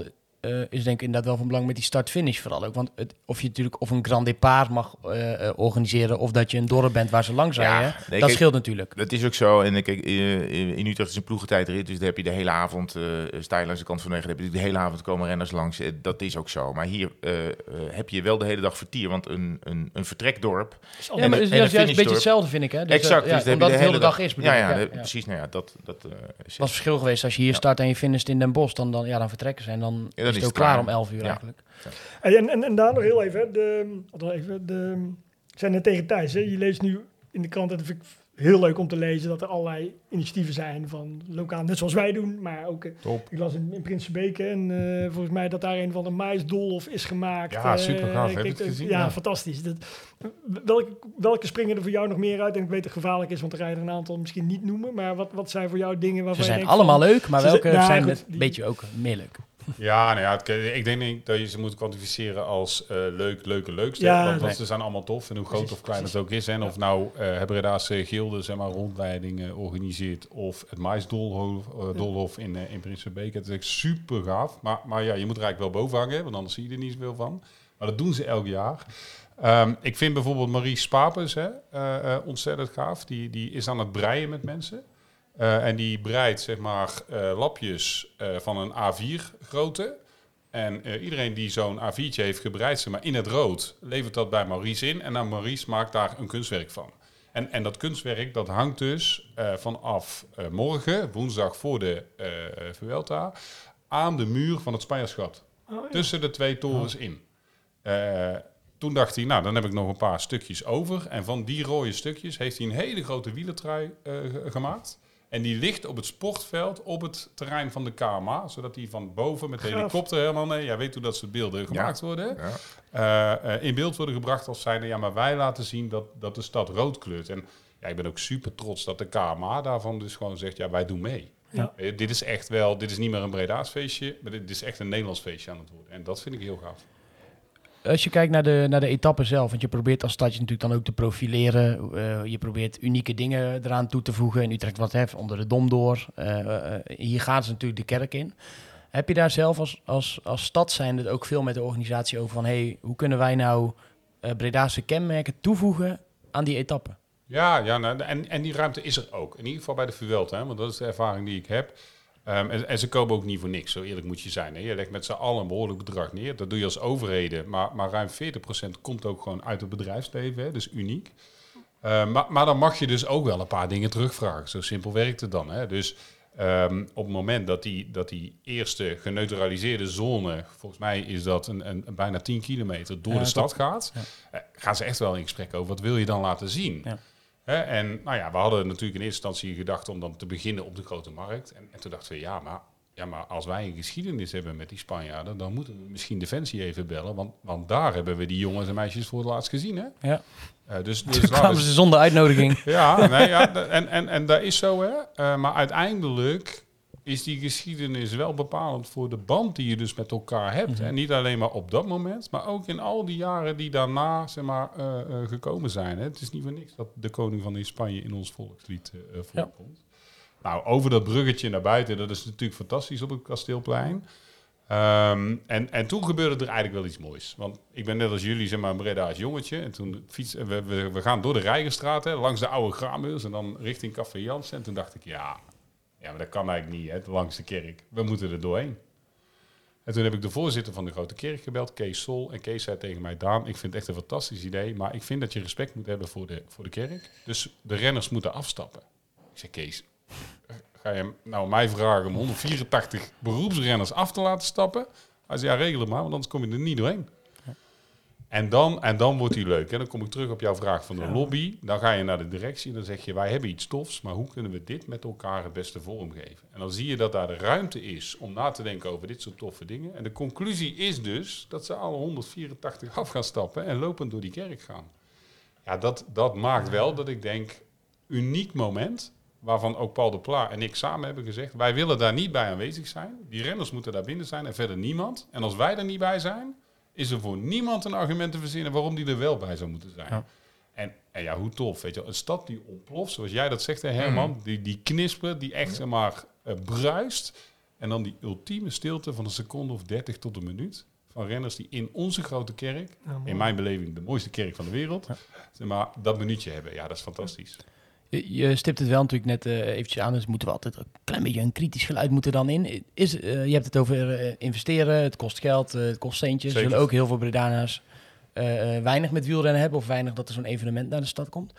is denk ik inderdaad wel van belang met die start-finish vooral ook. Want het, of je natuurlijk of een Grand Départ mag eh, eh, organiseren of dat je een dorp bent waar ze langs Ja, nee, dat kijk, scheelt natuurlijk. dat is ook zo. En eh, kijk, eh, in Utrecht is een ploegentijdrit, dus daar heb je de hele avond, eh sta je langs de kant van de weg, heb je de hele avond komen renners langs. Eh, Dat is ook zo. Maar hier eh, eh, heb je wel de hele dag vertier, want een, een, een vertrekdorp... Ja, en maar het is juist, een beetje hetzelfde vind ik. Hè? Dus, exact, eh, dus ja, heb omdat het de hele dag is. bedoel Ja, ik, ja, precies. Nou ja, dat... dat eh, Als verschil geweest als je hier start en je finisht in Den Bosch, dan, dan, ja, dan vertrekken ze. En dan Ja, is het klaar klaar. om 11 uur Ja. eigenlijk. En, en, en daar nog heel even, hè, de, even de, ik zei net tegen Thijs, hè, je leest nu in de krant, en dat vind ik heel leuk om te lezen, dat er allerlei initiatieven zijn van lokaal, net zoals wij doen, maar ook, eh, Top. ik las in, in Prinsenbeek en eh, volgens mij dat daar een van de maisdolf is gemaakt. Ja, Eh, supergaaf. Heb je kijk, het gezien? Ja, Ja. fantastisch. Dat, welke, welke springen er voor jou nog meer uit? En ik weet dat het gevaarlijk is, want er rijden een aantal misschien niet noemen, maar wat, wat zijn voor jou dingen waarvan Ze je zijn denkt allemaal van- leuk, maar zijn- welke nou, zijn goed, net een beetje ook meer leuk? Ja, nou ja, het- ik denk niet dat je ze moet kwantificeren als eh, leuk, leuke, leukste. Ja, want, nee. ze zijn allemaal tof. En hoe groot Precies, of klein het ook is. En of nou eh Hebredaanse gilde zeg maar, rondleidingen organiseert. Of het maisdolhof eh, dolhof in, in Prinsenbeek. Het is echt super gaaf. Maar, maar ja, je moet er eigenlijk wel boven hangen. Want anders zie je er niet zoveel van. Maar dat doen ze elk jaar. Ehm, ik vind bijvoorbeeld Marie Spapers hè, ontzettend gaaf. Die, die is aan het breien met mensen. Eh, en die breidt zeg maar eh, lapjes eh, van een A4 grootte. En iedereen die zo'n A4'tje heeft gebreid, zeg maar in het rood, levert dat bij Maurice in. En dan Maurice maakt daar een kunstwerk van. En, en dat kunstwerk dat hangt dus vanaf morgen, woensdag voor de Vuelta, aan de muur van het Spanjaarschat. Oh, ja. Tussen de twee torens in. Eh, toen dacht hij, nou dan heb ik nog een paar stukjes over. En van die rode stukjes heeft hij een hele grote wielertrui ge- gemaakt. En die ligt op het sportveld op het terrein van de KMA. Zodat die van boven met de helikopter helemaal... Nee, ja, weet hoe dat soort beelden gemaakt worden. Ja. eh, eh, in beeld worden gebracht als zijnde... Ja, maar wij laten zien dat, dat de stad rood kleurt. En ja, ik ben ook super trots dat de KMA daarvan dus gewoon zegt... Ja, wij doen mee. Ja. Eh, dit is echt wel... Dit is niet meer een Breda's feestje... Maar dit is echt een Nederlands feestje aan het worden. En dat vind ik heel gaaf. Als je kijkt naar de, naar de etappe zelf, want je probeert als stadje natuurlijk dan ook te profileren. eh, je probeert unieke dingen eraan toe te voegen. In Utrecht wat heeft onder de Dom door. Eh, eh, hier gaan ze natuurlijk de kerk in. Heb je daar zelf als, als, als stad zijnde ook veel met de organisatie over van... Hey, hoe kunnen wij nou Bredaanse kenmerken toevoegen aan die etappe? Ja, ja nou, en, en die ruimte is er ook. In ieder geval bij de Vuelta, hè, want dat is de ervaring die ik heb. Ehm, en, en ze komen ook niet voor niks, zo eerlijk moet je zijn. Hè. Je legt met z'n allen een behoorlijk bedrag neer. Dat doe je als overheden, maar, maar ruim 40% komt ook gewoon uit het bedrijfsleven, hè, dus uniek. Ehm, maar, maar dan mag je dus ook wel een paar dingen terugvragen. Zo simpel werkt het dan. Hè. Dus ehm, op het moment dat die, dat die eerste geneutraliseerde zone, volgens mij is dat een, een, een bijna 10 kilometer, door Ja, de stad gaat, Ja. eh, gaan ze echt wel in gesprek over wat wil je dan laten zien. Ja. En nou ja, we hadden natuurlijk in eerste instantie gedacht om dan te beginnen op de grote markt. En, en toen dachten we, ja maar, ja, maar als wij een geschiedenis hebben met die Spanjaarden, dan moeten we misschien Defensie even bellen. Want, want daar hebben we die jongens en meisjes voor het laatst gezien. Hè? Ja. Eh, dus, [LAUGHS] dus Toen kwamen we- ze zonder uitnodiging. [LAUGHS] ja, nee, ja en, en, en dat is zo, hè. Eh, maar uiteindelijk is die geschiedenis wel bepalend voor de band die je dus met elkaar hebt. En niet alleen maar op dat moment, maar ook in al die jaren die daarna zeg maar, eh, eh, gekomen zijn. Hè. Het is niet voor niks dat de koning van Spanje in ons volkslied eh, voorkomt. Nou, over dat bruggetje naar buiten, dat is natuurlijk fantastisch op het kasteelplein. Ehm, en, en toen gebeurde er eigenlijk wel iets moois. Want ik ben net als jullie, zeg maar, een Breda's jongetje. En toen fiets, we, we, we gaan door de Rijgenstraat, hè, langs de oude Graambeurs en dan richting Café Jans. En toen dacht ik, ja, ja maar dat kan eigenlijk niet, hè, langs de kerk. We moeten er doorheen. En toen heb ik de voorzitter van de Grote Kerk gebeld, Kees Sol. En Kees zei tegen mij, Daan, ik vind het echt een fantastisch idee. Maar ik vind dat je respect moet hebben voor de, voor de kerk. Dus de renners moeten afstappen. Ik zei, Kees, ga je nou mij vragen om 184 beroepsrenners af te laten stappen? Hij zei, ja, regel het maar, want anders kom je er niet doorheen. En dan, en dan wordt die leuk. En dan kom ik terug op jouw vraag van de lobby. Dan ga je naar de directie en dan zeg je, wij hebben iets tofs, maar hoe kunnen we dit met elkaar het beste vormgeven? En dan zie je dat daar de ruimte is om na te denken over dit soort toffe dingen. En de conclusie is dus dat ze alle 184 af gaan stappen en lopend door die kerk gaan. Ja, dat, dat maakt wel dat ik denk, uniek moment, waarvan ook Paul de Pla en ik samen hebben gezegd, wij willen daar niet bij aanwezig zijn. Die renners moeten daar binnen zijn en verder niemand. En als wij er niet bij zijn, is er voor niemand een argument te verzinnen waarom die er wel bij zou moeten zijn. Ja. En, en ja, hoe tof, weet je wel. Een stad die ontploft, zoals jij dat zegt, hè, Herman. Die, die knisper, die echt, zeg maar, eh, bruist. En dan die ultieme stilte van een seconde of dertig tot een minuut. Van renners die in onze grote kerk, Ja, in mijn beleving de mooiste kerk van de wereld, zeg maar, dat minuutje hebben. Ja, dat is fantastisch. Je, stipt het wel natuurlijk net eh, eventjes aan, dus moeten we altijd een klein beetje een kritisch geluid moeten dan in. Is, eh, je hebt het over eh, investeren, het kost geld, het kost centjes. Er zullen ook heel veel Bredana's weinig met wielrennen hebben of weinig dat er zo'n evenement naar de stad komt.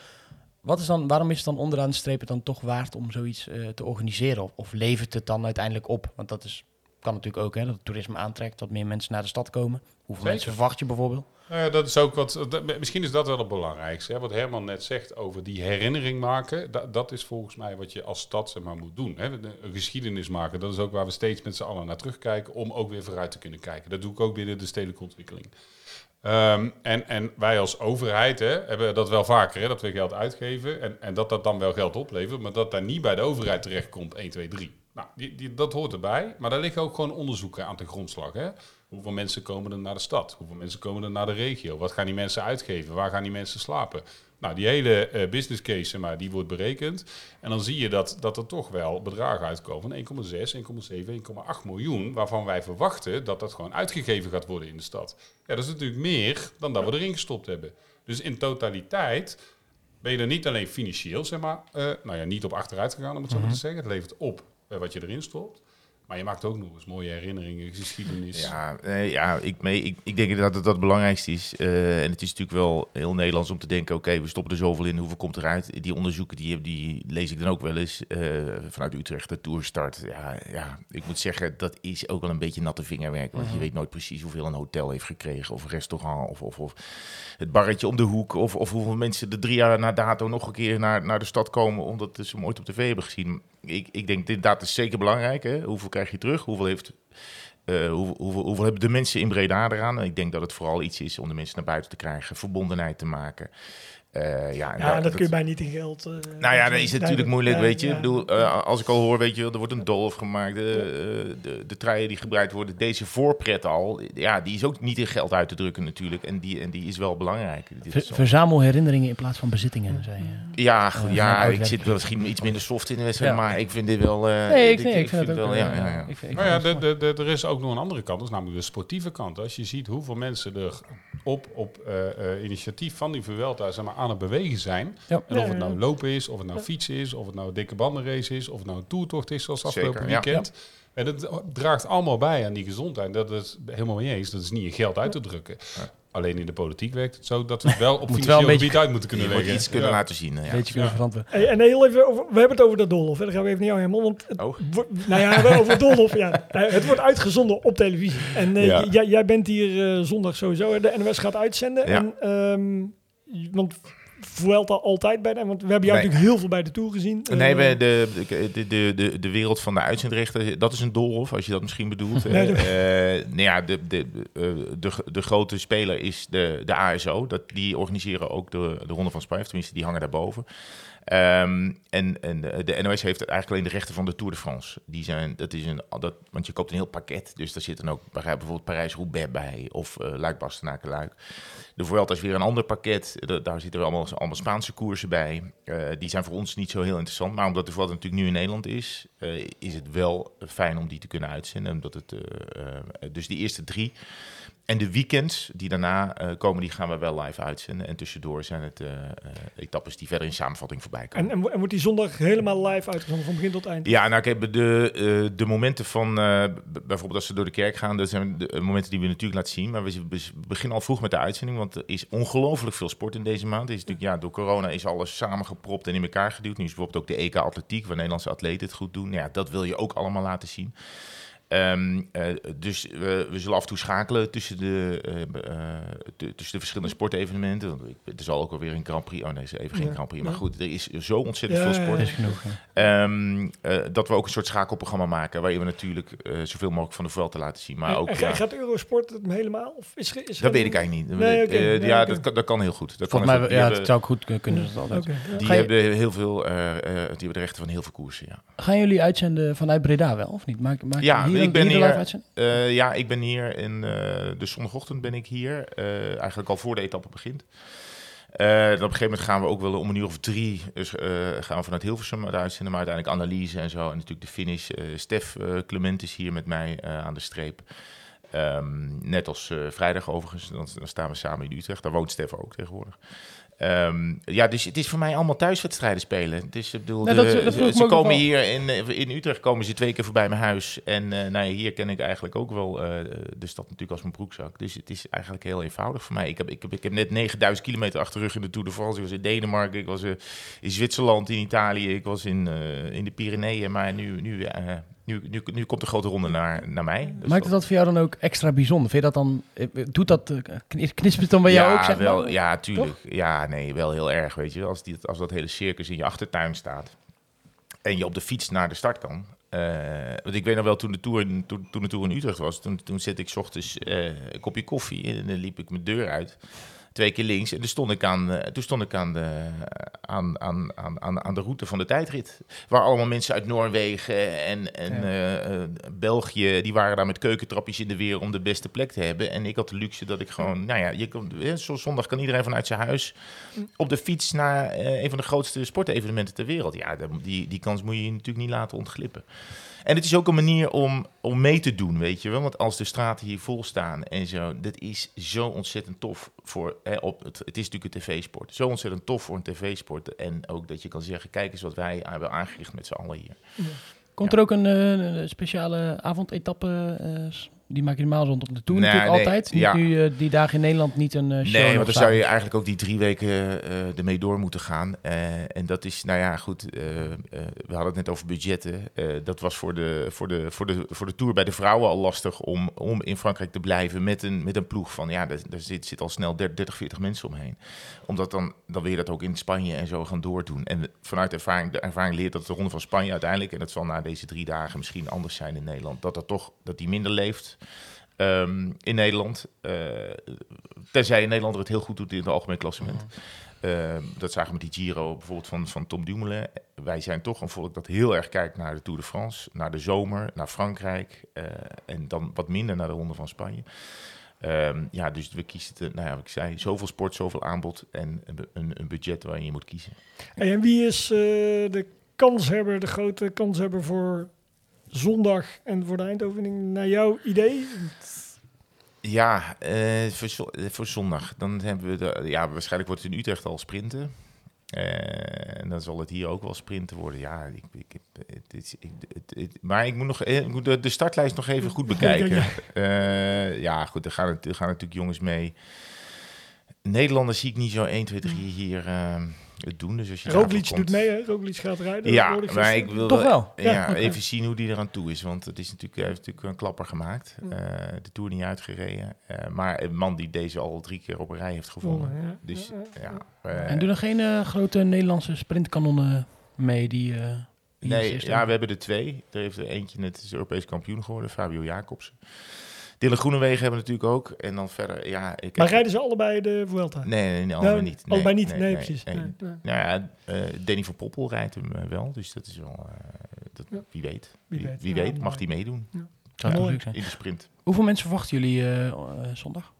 Wat is dan, waarom is het dan onderaan de streep het dan toch waard om zoiets te organiseren? Of, of levert het dan uiteindelijk op? Want dat is, kan kan natuurlijk ook, hè, dat het toerisme aantrekt, dat meer mensen naar de stad komen. Hoeveel Zeker. mensen verwacht je bijvoorbeeld? Nou ja, dat is ook wat. misschien is dat wel het belangrijkste. Hè? Wat Herman net zegt over die herinnering maken. Dat, is volgens mij wat je als stad maar, moet doen. Hè? Een geschiedenis maken. Dat is ook waar we steeds met z'n allen naar terugkijken. Om ook weer vooruit te kunnen kijken. Dat doe ik ook binnen de stedelijke ontwikkeling. Ehm, en, en wij als overheid hè, hebben dat wel vaker, hè, dat we geld uitgeven en, en dat dat dan wel geld oplevert, maar dat daar niet bij de overheid terechtkomt, 1, 2, 3. Nou, die, die, dat hoort erbij, maar daar liggen ook gewoon onderzoeken aan de grondslag. Hè. Hoeveel mensen komen er naar de stad? Hoeveel mensen komen er naar de regio? Wat gaan die mensen uitgeven? Waar gaan die mensen slapen? Nou, die hele eh, business case, maar, die wordt berekend. En dan zie je dat, dat er toch wel bedragen uitkomen van 1,6, 1,7, 1,8 miljoen. Waarvan wij verwachten dat dat gewoon uitgegeven gaat worden in de stad. Ja, dat is natuurlijk meer dan dat we erin gestopt hebben. Dus in totaliteit ben je er niet alleen financieel, zeg maar, eh, nou ja, niet op achteruit gegaan, om het zo maar te zeggen. Het levert op eh, wat je erin stopt. Maar je maakt ook nog eens mooie herinneringen, geschiedenis. Ja, eh, ja ik, mee, ik, ik denk dat het dat het belangrijkste is. Eh, en het is natuurlijk wel heel Nederlands om te denken... oké, we stoppen er zoveel in, hoeveel komt eruit? Die onderzoeken, die, die lees ik dan ook wel eens eh, vanuit Utrecht, de Tourstart. Ja, ja, ik moet zeggen, dat is ook wel een beetje natte vingerwerk. Want je weet nooit precies hoeveel een hotel heeft gekregen... of een restaurant, of, of, of het barretje om de hoek... Of, of hoeveel mensen er drie jaar na dato nog een keer naar, naar de stad komen... omdat ze hem ooit op tv hebben gezien. Ik, ik denk, dit dat is zeker belangrijk. Hè? Hoeveel krijg je terug? Hoeveel heeft eh, hoeveel, hoeveel, hoeveel hebben de mensen in Breda eraan? Ik denk dat het vooral iets is om de mensen naar buiten te krijgen, verbondenheid te maken. Eh, ja, en Ja, daar- dat kun je bijna niet in geld. eh, Nou ja, dan is het natuurlijk dat- moeilijk, ja, weet je. ja. Ik bedoel, eh, als ik al hoor, weet je, er wordt een dolf gemaakt. De, eh, de, de truien die gebruikt worden, deze voorpret al, ja, die is ook niet in geld uit te drukken natuurlijk. En die, en die is wel belangrijk. Ver- verzamel herinneringen in plaats van bezittingen, zei je. ja, Eh, ja, ik zit misschien iets minder soft in de wedstrijd, Ja. maar ik vind dit wel... eh, Nee, ik, dit- nee, ik vind het wel, ja, ja, Nou ja, de, de, de, er is ook nog een andere kant, dat is namelijk de sportieve kant. Als je ziet hoeveel mensen er op, op eh, eh, initiatief van die Vuelta zeg maar, aan het bewegen zijn. Ja. En of Ja, het nou ja. lopen is, of het nou fietsen is, of het nou een dikke bandenrace is, of het nou een toertocht is zoals afgelopen Zeker, ja. weekend. En dat draagt allemaal bij aan die gezondheid. Dat is helemaal mee eens. Dat is niet in geld uit te drukken. Alleen in de politiek werkt het zo dat we het wel [LAUGHS] op financieel beetje- gebied uit moeten kunnen Je moet leggen. iets kunnen Ja. laten zien. Ja. een beetje kunnen. Hey, en heel even over, we hebben het over de Dolhof. hè. Dan gaan we even naar jou helemaal. Want het, Oh. nou ja, wel over het Dolhof. Ja. Eh, Het wordt uitgezonden op televisie. En eh, Ja. jij, jij bent hier eh, zondag sowieso. De NOS gaat uitzenden. Ja. En, ehm, want Vuelta altijd bij de... Want we hebben jou Nee. natuurlijk heel veel bij de Tour gezien. Nee, Eh, we- de, de, de, de, de wereld van de uitzendrechten, dat is een doolhof, als je dat misschien bedoelt. [LAUGHS] Nee, Eh, dat- eh, nou ja, de, de, de, de, grote speler is de, de ASO. Dat, die organiseren ook de, de Ronde van Spanje, tenminste, die hangen daarboven. Ehm, en en de, NOS heeft eigenlijk alleen de rechten van de Tour de France. Die zijn, dat is een, dat, want je koopt een heel pakket, dus daar zit dan ook bijvoorbeeld Parijs-Roubaix bij, of uh, Luik-Bastenaken-Luik. De Vuelta is weer een ander pakket. Da- daar zitten allemaal, allemaal Spaanse koersen bij. Eh, die zijn voor ons niet zo heel interessant. Maar omdat de Vuelta natuurlijk nu in Nederland is, eh, is het wel fijn om die te kunnen uitzenden. Omdat het, dus die eerste drie. En de weekends die daarna eh, komen, die gaan we wel live uitzenden. En tussendoor zijn het eh, etappes die verder in samenvatting voorbij komen. En, en, wo- en wordt die zondag helemaal live uitgezonden van begin tot eind? Ja, nou kijk, de, de momenten van, bijvoorbeeld als ze door de kerk gaan, dat zijn de momenten die we natuurlijk laten zien. Maar we beginnen al vroeg met de uitzending, want er is ongelooflijk veel sport in deze maand. Er is natuurlijk, ja, door corona is alles samengepropt en in elkaar geduwd. Nu is bijvoorbeeld ook de EK Atletiek, waar Nederlandse atleten het goed doen. Ja, dat wil je ook allemaal laten zien. Ehm, eh, dus we, we zullen af en toe schakelen tussen de, eh, eh, tu- tussen de verschillende sportevenementen. Want ik- Er zal ook alweer een Grand Prix. Oh nee, is even geen Ja, Grand Prix. Maar goed, er is zo ontzettend Ja, veel ja, sport. ja. is genoeg. Ehm, eh, dat we ook een soort schakelprogramma maken. Waarin we natuurlijk eh, zoveel mogelijk van de Vuelta laten zien. Maar ook, en ga- ja, gaat Eurosport het helemaal? Of is, is dat weet ik eigenlijk niet. Nee, oké. Eh, Nee, ja, dat, kan, dat kan heel goed. Dat kan Volgens mij, goed. ja, Die het hebben, zou ook goed kunnen-. Dat altijd. Ja. die je- hebben heel veel, eh, eh, die hebben de rechten van heel veel koersen, ja. Gaan jullie uitzenden vanuit Breda wel, of niet? Maak, maak Ja, je hier, ik ben hier? Eh, ja, ik ben hier in de zondagochtend ben ik hier. eh, eigenlijk al voor de etappe begint. Eh, dan op een gegeven moment gaan we ook wel om een uur of drie dus, eh, gaan we vanuit Hilversum uitzenden. Maar uiteindelijk analyse en zo. En natuurlijk de finish. Eh, Stef eh, Clement is hier met mij eh, aan de streep. Ehm, net als eh, vrijdag overigens. Dan, dan staan we samen in Utrecht. Daar woont Stef ook tegenwoordig. Ehm, ja, dus het is voor mij allemaal thuiswedstrijden spelen. Dus ik bedoel, Nou, de- dat- dat ze komen hier in, eh, in Utrecht komen ze twee keer voorbij mijn huis. En eh, nou ja, hier ken ik eigenlijk ook wel eh, de stad natuurlijk als mijn broekzak. Dus het is eigenlijk heel eenvoudig voor mij. Ik heb, ik heb, ik heb net 9000 kilometer achter de rug in de Tour de France. Ik was in Denemarken, ik was in Zwitserland, in Italië, ik was in, in de Pyreneeën. Maar nu, nu Nu, nu, nu komt de grote ronde naar, naar mij. Dus Maakt het dat voor jou dan ook extra bijzonder? Vind je dat dan, eh, doet dat, eh, knis- knispert het dan bij jou ja, ook, zeg wel, maar? Ja, tuurlijk. Ja, nee, wel heel erg, weet je. Als, die, als dat hele circus in je achtertuin staat en je op de fiets naar de start kan. Eh, want ik weet nog wel, toen de Tour, in- toen, toen de tour in Utrecht was, toen, toen zette ik 's ochtends eh, een kopje koffie en dan liep ik mijn deur uit. Twee keer links en toen stond ik aan, eh, toen stond ik aan, de, aan, aan, aan, aan, aan de route van de tijdrit. Waar allemaal mensen uit Noorwegen en, en Ja. eh, eh, België, die waren daar met keukentrapjes in de weer om de beste plek te hebben. En ik had de luxe dat ik gewoon, nou ja, je kon, eh, zo zondag kan iedereen vanuit zijn huis op de fiets naar eh, een van de grootste sportevenementen ter wereld. Ja, die, die kans moet je je natuurlijk niet laten ontglippen. En het is ook een manier om, om mee te doen, weet je wel. Want als de straten hier vol staan en zo, dat is zo ontzettend tof voor, hè, op het, het is natuurlijk een tv-sport. Zo ontzettend tof voor een tv-sport. En ook dat je kan zeggen, kijk eens wat wij hebben aangericht met z'n allen hier. Komt er ook een eh, een speciale avondetappe? s- die maak je normaal rond op de Tour Nee, natuurlijk nee, altijd. Niet ja. nu eh, die dagen in Nederland niet een eh, show. Nee, want dan zou je eigenlijk ook die drie weken eh ermee door moeten gaan. En dat is, nou ja, goed. we hadden het net over budgetten. Dat was voor de, voor, de, voor, de, voor de Tour bij de vrouwen al lastig om, om in Frankrijk te blijven met een, met een ploeg van, ja, daar, daar zit, zit al snel 30, 40 mensen omheen. Omdat dan, dan wil je dat ook in Spanje en zo gaan doordoen. En vanuit ervaring, de ervaring leert dat de Ronde van Spanje uiteindelijk, en dat zal na deze drie dagen misschien anders zijn in Nederland, dat dat toch, dat die minder leeft. Ehm, in Nederland. Eh, tenzij in Nederland er het heel goed doet in het algemeen klassement. Ehm, dat zagen we met die Giro bijvoorbeeld van, van Tom Dumoulin. Wij zijn toch een volk dat heel erg kijkt naar de Tour de France, naar de zomer, naar Frankrijk eh, en dan wat minder naar de Ronde van Spanje. Ehm, ja, dus we kiezen, te, nou ja, wat ik zei, zoveel sport, zoveel aanbod en een, een, budget waarin je moet kiezen. En wie is eh, de kanshebber, de grote kanshebber voor zondag en voor de eindoefening naar jouw idee? Ja, eh, voor, eh, voor zondag. Dan hebben we de, ja, waarschijnlijk wordt het in Utrecht al sprinten. Eh, en dan zal het hier ook wel sprinten worden. Ja, ik, ik, het, is- ik, het, het- maar ik moet, nog, ik moet de, de startlijst nog even goed [LAUGHS] bekijken. Eh, ja, goed, er gaan, er gaan natuurlijk jongens mee. Nederlanders zie ik niet zo 1, 2, 3 hier eh, het doen. Dus als je Roglic doet mee, hè? Roglic gaat rijden. Ja, maar ik wil Toch wel? Ja, even zien hoe die eraan toe is. Want het is natuurlijk, hij heeft natuurlijk een klapper gemaakt. Ja. Eh, de Tour niet uitgereden. Eh, maar een man die deze al drie keer op een rij heeft gewonnen. Ja. Dus Ja, ja, ja. eh, En doen er geen grote Nederlandse sprintkanonnen mee die... eh, die nee, ja, we hebben er twee. Er heeft er eentje net is Europees kampioen geworden, Fabio Jacobsen. Dylan Groenewegen hebben we natuurlijk ook. En dan verder, ja... Ik Maar rijden ze allebei de Vuelta? Nee, nee, nee, allebei niet. Nee, allebei niet, nee, precies. nee. Nee, nee. Nou ja, eh, Danny van Poppel rijdt hem eh, wel. Dus dat is wel... eh, dat, Ja. Wie weet. Wie Wie, weet. wie Ja, weet, mag die meedoen Zou Mooi. leuk zijn. in de sprint. Hoeveel mensen verwachten jullie zondag?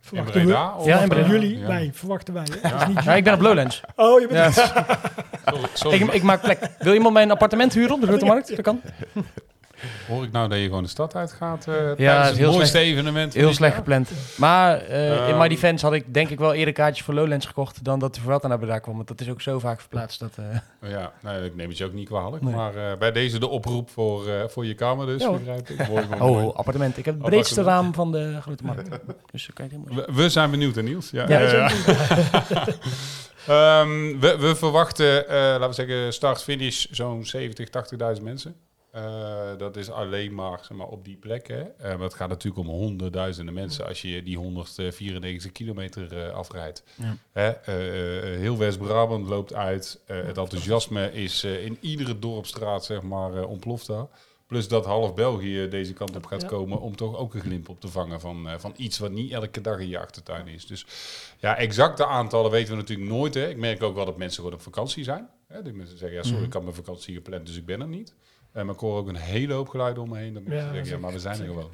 Verwachten we. Breda? of- Ja, in Breda. Jullie, Ja. wij, verwachten wij. Niet Ja, ik ben op Lowlands. Oh, je bent Ja. [LAUGHS] Sorry, sorry, ik, ik maak plek. Wil iemand mijn appartement huren op de [LAUGHS] Grote Markt? Dat kan. Hoor ik nou dat je gewoon de stad uitgaat eh tijdens het mooiste evenement? van Heel slecht jaar? gepland. Maar eh, in Ehm. My Defense had ik denk ik wel eerder kaartjes voor Lowlands gekocht dan dat de Vuelta naar Breda kwam. Want dat is ook zo vaak verplaatst. Dat, eh, Ja, nee, ik neem het je ook niet kwalijk. Nee. Maar bij deze de oproep voor, voor je kamer dus, Ja, begrijp ik. Mooi, mooi, [LAUGHS] mooi. oh, appartement. Ik heb het breedste raam van de Grote Markt. [LAUGHS] Dus kan je We, we zijn benieuwd, hè, Niels. Ja, Ja, zeker. [LAUGHS] Ehm, we, we verwachten, laten we zeggen, start-finish zo'n 70, 80.000 mensen. Eh, dat is alleen maar, zeg maar op die plek. Hè. Eh, maar het gaat natuurlijk om honderdduizenden mensen als je die 194 kilometer eh, afrijdt. Ja. Eh, heel West-Brabant loopt uit. Het enthousiasme is in iedere dorpstraat zeg maar, ontploft daar. Plus dat half België deze kant op gaat Ja. komen om toch ook een glimp op te vangen van, van iets wat niet elke dag in je achtertuin is. Dus ja, exacte aantallen weten we natuurlijk nooit. Hè. Ik merk ook wel dat mensen gewoon op vakantie zijn. Hè. Die mensen zeggen, ja sorry, Mhm. ik had mijn vakantie gepland, dus ik ben er niet. En maar ik hoor ook een hele hoop geluiden om me heen. Mensen Ja, zeggen, ja, maar we zijn er gewoon.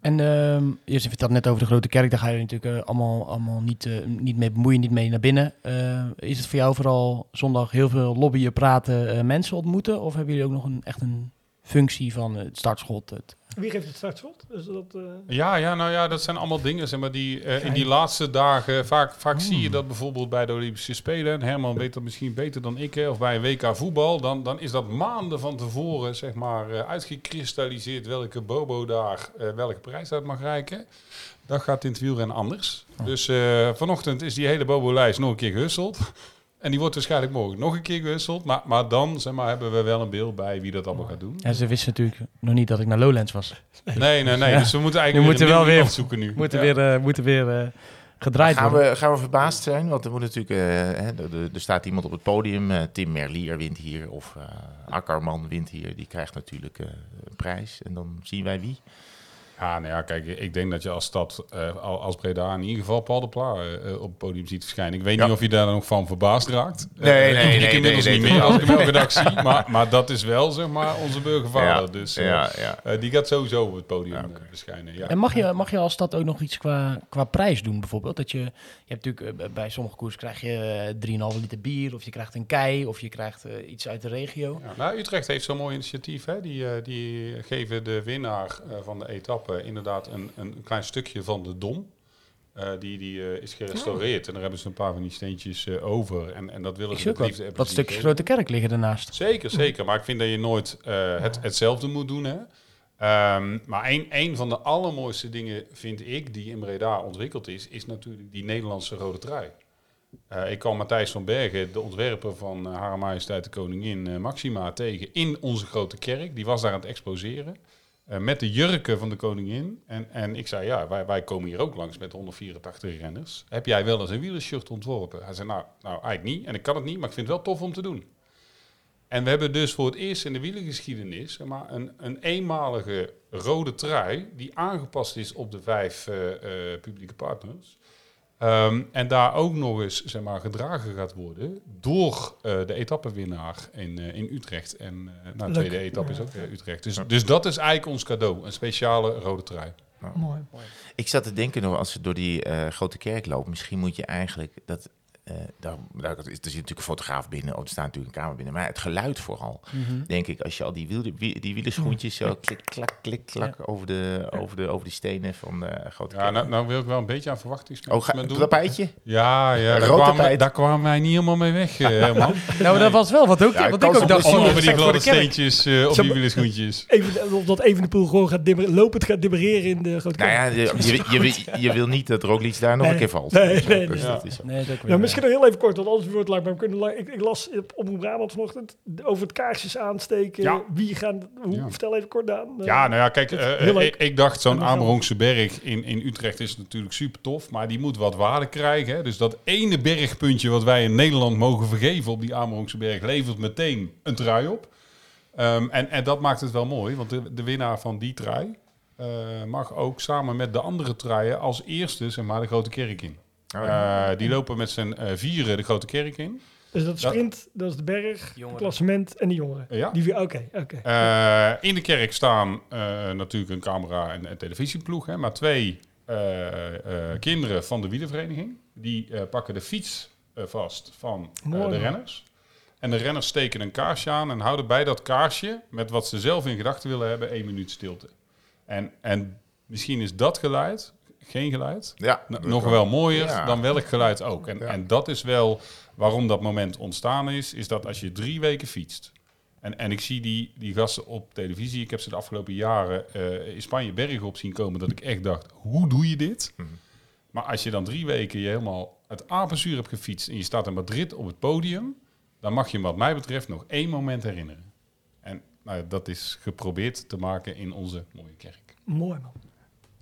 En ehm je zit dat net over de Grote Kerk. Daar ga je natuurlijk eh, allemaal, allemaal niet, eh, niet mee bemoeien, niet mee naar binnen. Eh, is het voor jou vooral zondag heel veel lobbyen, praten, eh, mensen ontmoeten? Of hebben jullie ook nog een, echt een functie van het startschot? Het, Wie geeft het startschot? Is dat, eh, Ja, ja, nou ja, dat zijn allemaal dingen. Zeg maar, die, eh, in die laatste dagen, vaak, vaak zie je dat bijvoorbeeld bij de Olympische Spelen. En Herman weet dat misschien beter dan ik, hè, of bij een WK voetbal. Dan, dan is dat maanden van tevoren zeg maar, eh, uitgekristalliseerd welke Bobo daar eh, welke prijs uit mag reiken. Dat gaat in het wielrennen anders. Dus eh, vanochtend is die hele Bobo-lijst nog een keer gehusteld. En die wordt waarschijnlijk morgen nog een keer gewisseld. Maar, maar dan zeg maar, hebben we wel een beeld bij wie dat allemaal gaat doen. Ja, ze wisten natuurlijk nog niet dat ik naar Lowlands was. Nee, nee, nee. Ja. Dus we moeten Nu eigenlijk moeten weer wel een weer- zoeken nu. Moeten Ja. weer, eh, moeten weer eh, gedraaid Gaan worden. we, gaan we verbaasd zijn? Want er, moet natuurlijk, hè, er, staat iemand op het podium. eh, Tim Merlier wint hier. Of eh Akkerman wint hier. Die krijgt natuurlijk eh, een prijs. En dan zien wij wie. Ja, nou ja, kijk, ik denk dat je als stad, eh, al- als Breda, in ieder geval Paul de Pla eh, op het podium ziet verschijnen. Ik weet Ja. niet of je daar nog van verbaasd raakt. Nee, Eh, nee, ik nee, inmiddels nee, niet nee, meer als ik nee. hem elke dag zie. Maar, maar dat is wel, zeg maar, onze burgervader. Ja, Dus ja, ja. die gaat sowieso op het podium verschijnen. Ja. En mag je, mag je als stad ook nog iets qua, qua prijs doen, bijvoorbeeld? Dat je, je hebt natuurlijk bij sommige koers krijg je eh, 3,5 liter bier, of je krijgt een kei, of je krijgt iets uit de regio. Ja, nou, Utrecht heeft zo'n mooi initiatief. Hè? Die, die geven de winnaar eh, van de etappe inderdaad een, een klein stukje van de Dom. Eh, die die eh, is gerestaureerd. En daar hebben ze een paar van die steentjes eh, over. En, en dat willen Ik ze plezier stukjes geven. grote kerk liggen ernaast. Zeker, zeker. Maar ik vind dat je nooit eh, het, hetzelfde moet doen. Hè? Ehm, maar een, een van de allermooiste dingen, vind ik, die in Breda ontwikkeld is, is natuurlijk die Nederlandse rode trui. Eh, ik kwam Matthijs van Bergen, de ontwerper van Hare Majesteit de Koningin eh, Maxima, tegen in onze grote kerk. Die was daar aan het exposeren. Eh, met de jurken van de koningin. En, en ik zei, ja, wij, wij komen hier ook langs met 184 renners. Heb jij wel eens een wielershirt ontworpen? Hij zei, nou, nou, eigenlijk niet. En ik kan het niet, maar ik vind het wel tof om te doen. En we hebben dus voor het eerst in de wielergeschiedenis maar, een, een eenmalige rode trui die aangepast is op de vijf eh, eh, publieke partners. Ehm, en daar ook nog eens zeg maar, gedragen gaat worden door eh, de etappenwinnaar in, eh, in Utrecht. En eh nou, de tweede etappe is ook Utrecht. Dus, dus dat is eigenlijk ons cadeau, een speciale rode trui. Mooi. Ik zat te denken nog, als je door die eh, grote kerk loopt, misschien moet je eigenlijk dat. Eh daar, daar, er zit natuurlijk een fotograaf binnen, oh, er staat natuurlijk een kamer binnen, maar het geluid vooral. Denk ik, als je al die, wiel, wie- die wielerschoentjes zo klik, klak, klik, klak over, de, over, de, over die stenen van de grote Ja, nou, nou wil ik wel een beetje aan oh, verwachtingsmanagement doen. tapijtje? Ja, ja daar, kwamen, daar kwamen wij niet helemaal mee weg, eh, [LAUGHS] Herman. Nou, dat was wel wat, ook, Ja, wat ik ook dacht. de- Over die respect voor gladde de steentjes eh, op Zo- die wielerschoentjes. Even, omdat Evenepoel gewoon gaat dimmer, lopend gaat demereren in de grote Nou ja, je, je, je, je wil niet dat Roglic daar nog Nee. een keer valt. Nee, nee, Dus nee. dat is misschien nog heel even kort, want anders wordt het lang. Maar we kunnen lang ik, ik las op Omroep Brabant vanochtend over het kaarsjes aansteken. Ja. Wie gaan... Hoe, Ja. Vertel even kort aan. Ja, nou ja, kijk, eh, leuk. ik, ik dacht zo'n Amerongse berg in, in Utrecht is natuurlijk super tof, maar die moet wat waarde krijgen. Hè? Dus dat ene bergpuntje wat wij in Nederland mogen vergeven op die Amerongse berg levert meteen een trui op. Ehm, en, en dat maakt het wel mooi, want de, de winnaar van die trui eh, mag ook samen met de andere truien als eerste zeg maar, de grote kerk in. Oh, ja. Eh, die lopen met z'n eh, vieren de grote kerk in. Dus dat is sprint, dat is de berg, het klassement en de jongeren. Ja. Die Oké, oké. Eh, in de kerk staan eh, natuurlijk een camera en een televisieploeg, hè, maar twee eh, eh, kinderen van de wielervereniging. Die eh, pakken de fiets eh, vast van eh, Mooi, de renners. En de renners steken een kaarsje aan en houden bij dat kaarsje, met wat ze zelf in gedachten willen hebben, één minuut stilte. En, en misschien is dat geluid, geen geluid, Ja, nog wel mooier Ja. dan welk geluid ook. En, Ja. en dat is wel waarom dat moment ontstaan is, is dat als je drie weken fietst. En, en ik zie die, die gasten op televisie, ik heb ze de afgelopen jaren eh, in Spanje bergen op zien komen, dat ik echt dacht, hoe doe je dit? Mhm. Maar als je dan drie weken je helemaal het apenzuur hebt gefietst en je staat in Madrid op het podium, dan mag je hem wat mij betreft nog één moment herinneren. En nou, ja, dat is geprobeerd te maken in onze mooie kerk. Mooi man.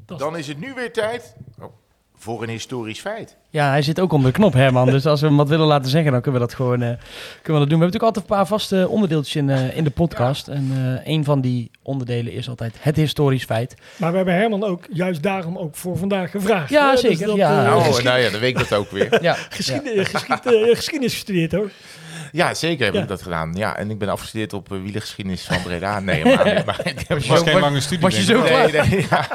Dan is het nu weer tijd oh, voor een historisch feit. Ja, hij zit ook onder de knop, Herman. Dus als we hem wat willen laten zeggen, dan kunnen we dat gewoon eh, kunnen we dat doen. We hebben natuurlijk altijd een paar vaste onderdeeltjes in, eh, in de podcast. En eh, een van die onderdelen is altijd het historisch feit. Maar we hebben Herman ook juist daarom ook voor vandaag gevraagd. Ja, hè? Dus zeker, dat, ja. Nou, geschied- nou ja, dan weet ik dat ook weer. Ja, [LAUGHS] geschied- geschied- geschiedenis gestudeerd hoor. Ja, zeker heb Ja. ik dat gedaan. Ja, en ik ben afgestudeerd op uh, wielergeschiedenis van Breda. Nee, maar, [LAUGHS] maar ik heb was Zo- geen lange studie. was je zo? Nee, nee, [LAUGHS] ja.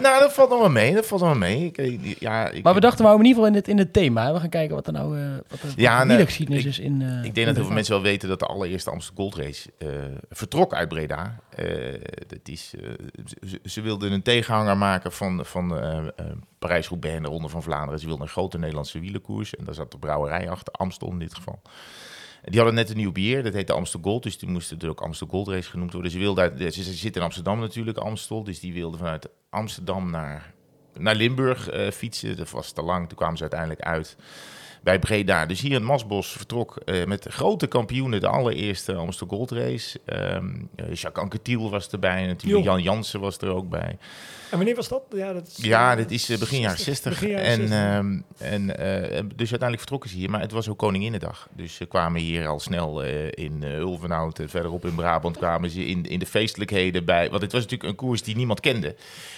Nou, dat valt nog wel mee. Dat valt nog wel mee. Ik, ik- ja, ik, Maar we dachten, we houden in ieder geval in het, in het thema. We gaan kijken wat er nou uh, wat Ja, wat wielergeschiedenis ik- is in eh, Ik in denk dat heel veel mensen wel weten dat de allereerste Amsterdam Gold Race eh, vertrok uit Breda. Eh, dat is, eh, ze, ze wilden een tegenhanger maken van, van eh, eh, Parijs-Roubaix en de Ronde van Vlaanderen. Ze wilden een grote Nederlandse wielerkoers. En daar zat de brouwerij achter, Amstel in dit geval. Die hadden net een nieuw bier, dat heette Amstel Gold. Dus die moest er ook Amstel Gold Race genoemd worden. Ze, wilden uit, ze, zitten in Amsterdam natuurlijk, Amstel. Dus die wilden vanuit Amsterdam naar, naar Limburg eh, fietsen. Dat was te lang. Toen kwamen ze uiteindelijk uit bij Breda. Dus hier in Masbos vertrok eh, met grote kampioenen de allereerste Amstel Gold Race. Eh, Jacques Anquetil was erbij natuurlijk. Jan Jansen was er ook bij. En wanneer was dat? Ja, dat is, Ja, eh, dit is eh, begin jaren 60. Begin jaren en, 60. ehm, en, eh, dus uiteindelijk vertrokken ze hier. Maar het was ook Koninginnedag. Dus ze kwamen hier al snel in Ulvenhout. en verderop in Brabant kwamen ze in, in de feestelijkheden bij. Want het was natuurlijk een koers die niemand kende.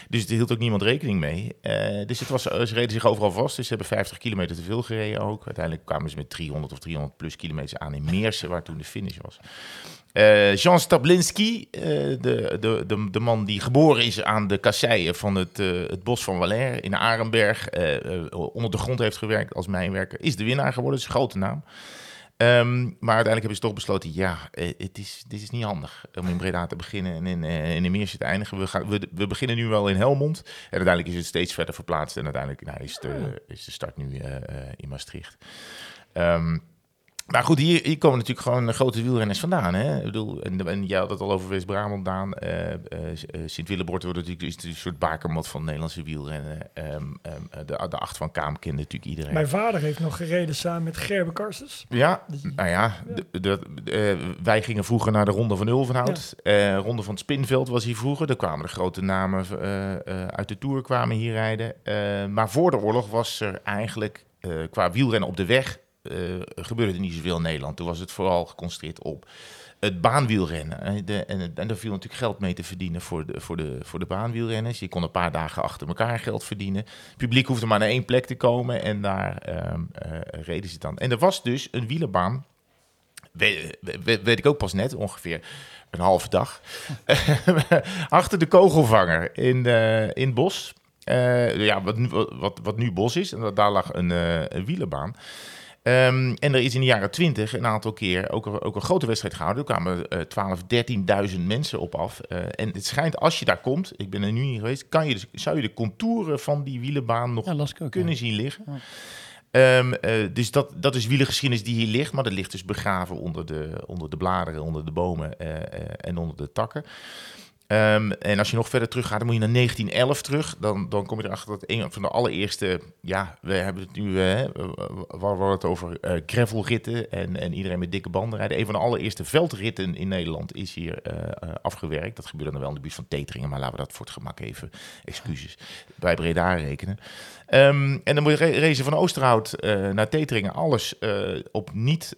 Dus er hield ook niemand rekening mee. Dus het was, ze reden zich overal vast. Dus ze hebben 50 kilometer te veel gereden ook. Uiteindelijk kwamen ze met 300 of 300 plus kilometers aan in Meersen, waar toen de finish was. Eh, Jean Stablinski, eh, de, de, de, de man die geboren is aan de kasseien van het, eh, het bos van Valère in Arenberg, onder de grond heeft gewerkt als mijnwerker, is de winnaar geworden. Dat is een grote naam. Ehm, maar uiteindelijk hebben ze toch besloten, ja, het is, dit is niet handig om in Breda te beginnen en in, in de Meersen te eindigen. We, gaan, we, we beginnen nu wel in Helmond en uiteindelijk is het steeds verder verplaatst en uiteindelijk nou, is, de, is de start nu in Maastricht. Ehm, maar goed, hier, hier komen natuurlijk gewoon grote wielrenners vandaan. Hè? Ik bedoel, en, en jij had het al over West-Brabant, Daan. eh eh, Sint-Willebord wordt natuurlijk een soort bakermat van Nederlandse wielrennen. Ehm, ehm, de, de acht van Kaam kende natuurlijk iedereen. Mijn vader heeft nog gereden samen met Gerbe Karstens. Ja, nou ja, de, de, eh, wij gingen vroeger naar de Ronde van Ulvenhout. Eh Ronde van het Spinveld was hier vroeger. Daar kwamen de grote namen eh, eh, uit de Tour kwamen hier rijden. Eh, maar voor de oorlog was er eigenlijk eh, qua wielrennen op de weg... eh, gebeurde niet zoveel in Nederland. Toen was het vooral geconcentreerd op het baanwielrennen. En, en daar viel natuurlijk geld mee te verdienen voor de, voor, de, voor de baanwielrenners. Je kon een paar dagen achter elkaar geld verdienen. Het publiek hoefde maar naar één plek te komen en daar ehm, eh, reden ze dan. En er was dus een wielerbaan weet, ik ook pas net, ongeveer een halve dag. [LAUGHS] Achter de kogelvanger in, eh, in bos. Ja, wat, wat, wat nu bos is. En da- daar lag een, een wielerbaan. Ehm, en er is in de jaren twintig een aantal keer ook, een- ook een grote wedstrijd gehouden. Er kwamen eh 12, 13.000 mensen op af. Eh, en het schijnt, als je daar komt, ik ben er nu niet geweest, kan je dus, zou je de contouren van die wielerbaan nog Ja, ook. kunnen ja. zien liggen. Ehm, eh, dus dat, dat is wielergeschiedenis die hier ligt, maar dat ligt dus begraven onder de, onder de bladeren, onder de bomen eh, en onder de takken. Ehm, en als je nog verder terug gaat, dan moet je naar 1911 terug. Dan, dan kom je erachter dat een van de allereerste, ja, we hebben het nu, eh, we hadden het over eh gravelritten en, en iedereen met dikke banden rijden. Een van de allereerste veldritten in Nederland is hier eh, afgewerkt. Dat gebeurde dan wel in de buurt van Teteringen, maar laten we dat voor het gemak even, excuses, bij Breda rekenen. Ehm, en dan moet je re- racen van Oosterhout naar Teteringen, alles op niet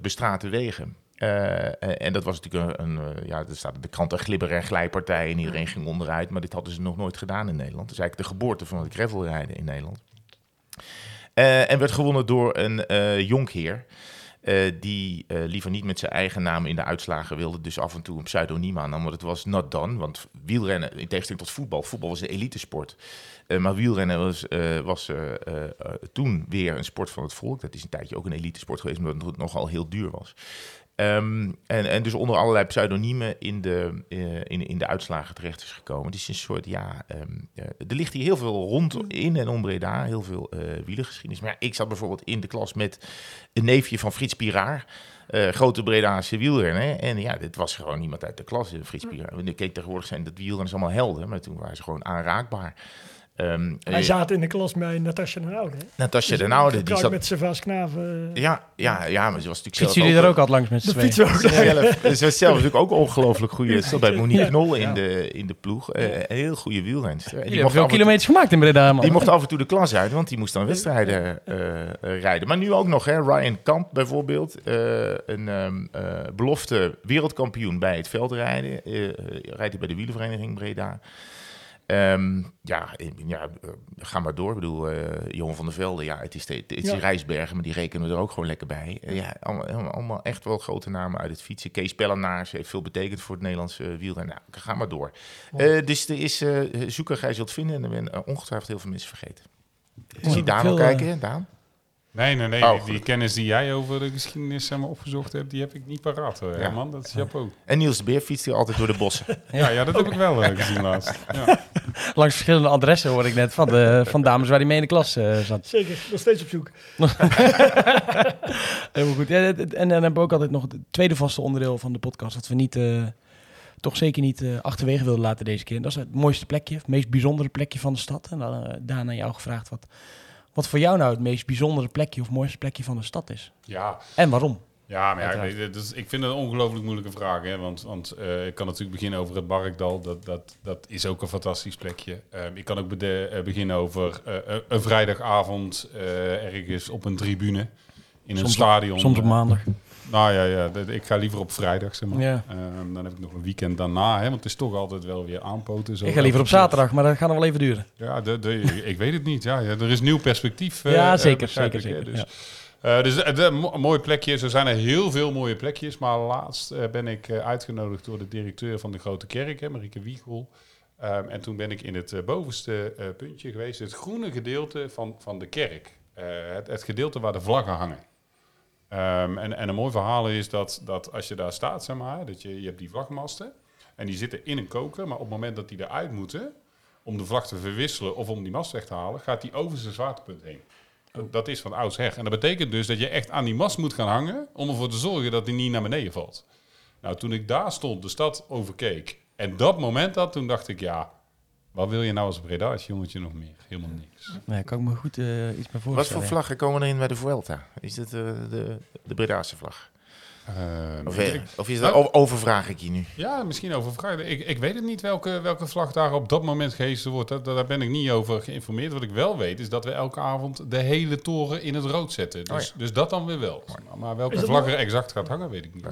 bestrate wegen. Eh, en dat was natuurlijk een, een eh, ja, er staat in de krant een glibber- en glijpartij en iedereen ging onderuit. Maar dit hadden ze nog nooit gedaan in Nederland. Dat is eigenlijk de geboorte van het gravelrijden in Nederland. Eh, en werd gewonnen door een eh jonkheer. die liever niet met zijn eigen naam in de uitslagen wilde. Dus af en toe een pseudoniem aannam. Want het was not done. Want wielrennen, in tegenstelling tot voetbal. Voetbal was een elitesport. Maar wielrennen was, was toen weer een sport van het volk. Dat is een tijdje ook een elitesport geweest. Omdat het nogal heel duur was. Ehm, en, en dus onder allerlei pseudoniemen in de, eh, in, in de uitslagen terecht is gekomen. Het is een soort, ja, ehm, eh, er ligt hier heel veel rond in en om Breda, heel veel eh wielergeschiedenis. Maar ja, ik zat bijvoorbeeld in de klas met een neefje van Frits Piraar, grote Bredaanse wielrenner. En ja, dit was gewoon iemand uit de klas, Frits Piraar. En ik keek tegenwoordig zijn dat wielrenners allemaal helden, maar toen waren ze gewoon aanraakbaar. Ehm, Wij eh, zaten in de klas bij Natasja den Oude. Natasja den Oude, die zat... met Servaas Knaven. Ja, ja, ja, maar ze was natuurlijk zelf Fietsen jullie er ook altijd langs met z'n De tweeën? zelf, [LAUGHS] ze was zelf natuurlijk ook ongelooflijk goede. Ze zat bij Monique Knol in de, in de ploeg. Eh, een heel goede wielrenster. Die mocht, veel kilometers gemaakt in Breda, man. die mocht af en toe de klas uit, want die moest dan wedstrijden eh, eh, rijden. Maar nu ook nog, hè, Ryan Kamp bijvoorbeeld. eh, een ehm, eh, belofte wereldkampioen bij het veldrijden. eh, eh, rijdt hij bij de wielervereniging Breda. Ehm, ja, ja eh, ga maar door. Ik bedoel, Johan van der Velde, ja, het is, de, het is Ja. Rijsbergen, maar die rekenen we er ook gewoon lekker bij. Eh, ja, allemaal, allemaal- echt wel grote namen uit het fietsen. Kees Pellenaars heeft veel betekend voor het Nederlandse wielrennen. Nou, ga maar door. Dus er is, zoek er, gij zult vinden. En er zijn ongetwijfeld heel veel mensen vergeten. Zie Ja, Daan al eh, kijken, Daan? Nee, nee, nee. Oh, die, kennis die jij over de geschiedenis zeg maar, opgezocht hebt, die heb ik niet paraat, eh, Herman. Dat is chapeau. En Niels de Beer fietst hier altijd door de bossen. [LAUGHS] Ja, ja dat heb ik wel eh, [LAUGHS] gezien laatst. Ja. [LAUGHS] Langs verschillende adressen hoorde ik net van, de, van dames waar hij mee in de klas eh, zat. Zeker, nog steeds op zoek. Helemaal goed. Ja, en dan hebben we ook altijd nog het tweede vaste onderdeel van de podcast. Dat we niet, eh, toch zeker niet eh, achterwege wilden laten deze keer. Dat is het mooiste plekje, het meest bijzondere plekje van de stad. En dan uh, daarna jou gevraagd wat, wat voor jou nou het meest bijzondere plekje of mooiste plekje van de stad is. Ja, En waarom? Ja, maar ja, dus ik vind het een ongelooflijk moeilijke vraag. Hè? Want, want eh, ik kan natuurlijk beginnen over het Barkdal. Dat, dat, dat is ook een fantastisch plekje. Ehm, ik kan ook bede- eh, beginnen over eh, een- vrijdagavond ergens op een tribune. In een Soms stadion. Soms op maandag. Nou ja, ja ik ga liever op vrijdag, zeg maar. Ja. Ehm, dan heb ik nog een weekend daarna, hè, want het is toch altijd wel weer aanpoten. Zo Ik ga liever op zaterdag, maar dat gaat nog wel even duren. ja, de, de, ik weet het niet. Ja, ja, er is nieuw perspectief. eh, [LAUGHS] Ja, eh, zeker, begrijp zeker, zeker, Dus, eh, dus eh, de, mo- mooi plekje. Er zijn er heel veel mooie plekjes. Maar laatst eh, ben ik eh, uitgenodigd door de directeur van de Grote Kerk, hè, Marieke Wiegel. Ehm, en toen ben ik in het eh, bovenste eh, puntje geweest. Het groene gedeelte van, van de kerk. Eh, het, het gedeelte waar de vlaggen hangen. Ehm, en, en een mooi verhaal is dat, dat als je daar staat, zeg maar, dat je, je hebt die vlagmasten. En die zitten in een koker. Maar op het moment dat die eruit moeten, om de vlag te verwisselen of om die mast weg te halen, gaat die over zijn zwaartepunt heen. Dat- Dat is van oudsher. En dat betekent dus dat je echt aan die mast moet gaan hangen om ervoor te zorgen dat die niet naar beneden valt. Nou, toen ik daar stond, de stad overkeek en dat moment had, toen dacht ik, ja, wat wil je nou als Breda's jongetje nog meer? Helemaal niks. Nee, kan ik me goed eh, iets bij voorstellen. Wat voor ja. vlaggen komen er in bij de Vuelta? Is het eh, de, de Bredaanse vlag? Ehm, Of, ik- eh, of is dat Nou- o- overvraag ik je nu? Ja, misschien over vragen. Ik, ik weet het niet welke, welke vlag daar op dat moment gehezen wordt. Daar, daar ben ik niet over geïnformeerd. Wat ik wel weet is dat we elke avond de hele toren in het rood zetten. Dus, Oh dus dat dan weer wel. Maar, maar welke vlag er exact gaat hangen, weet ik niet.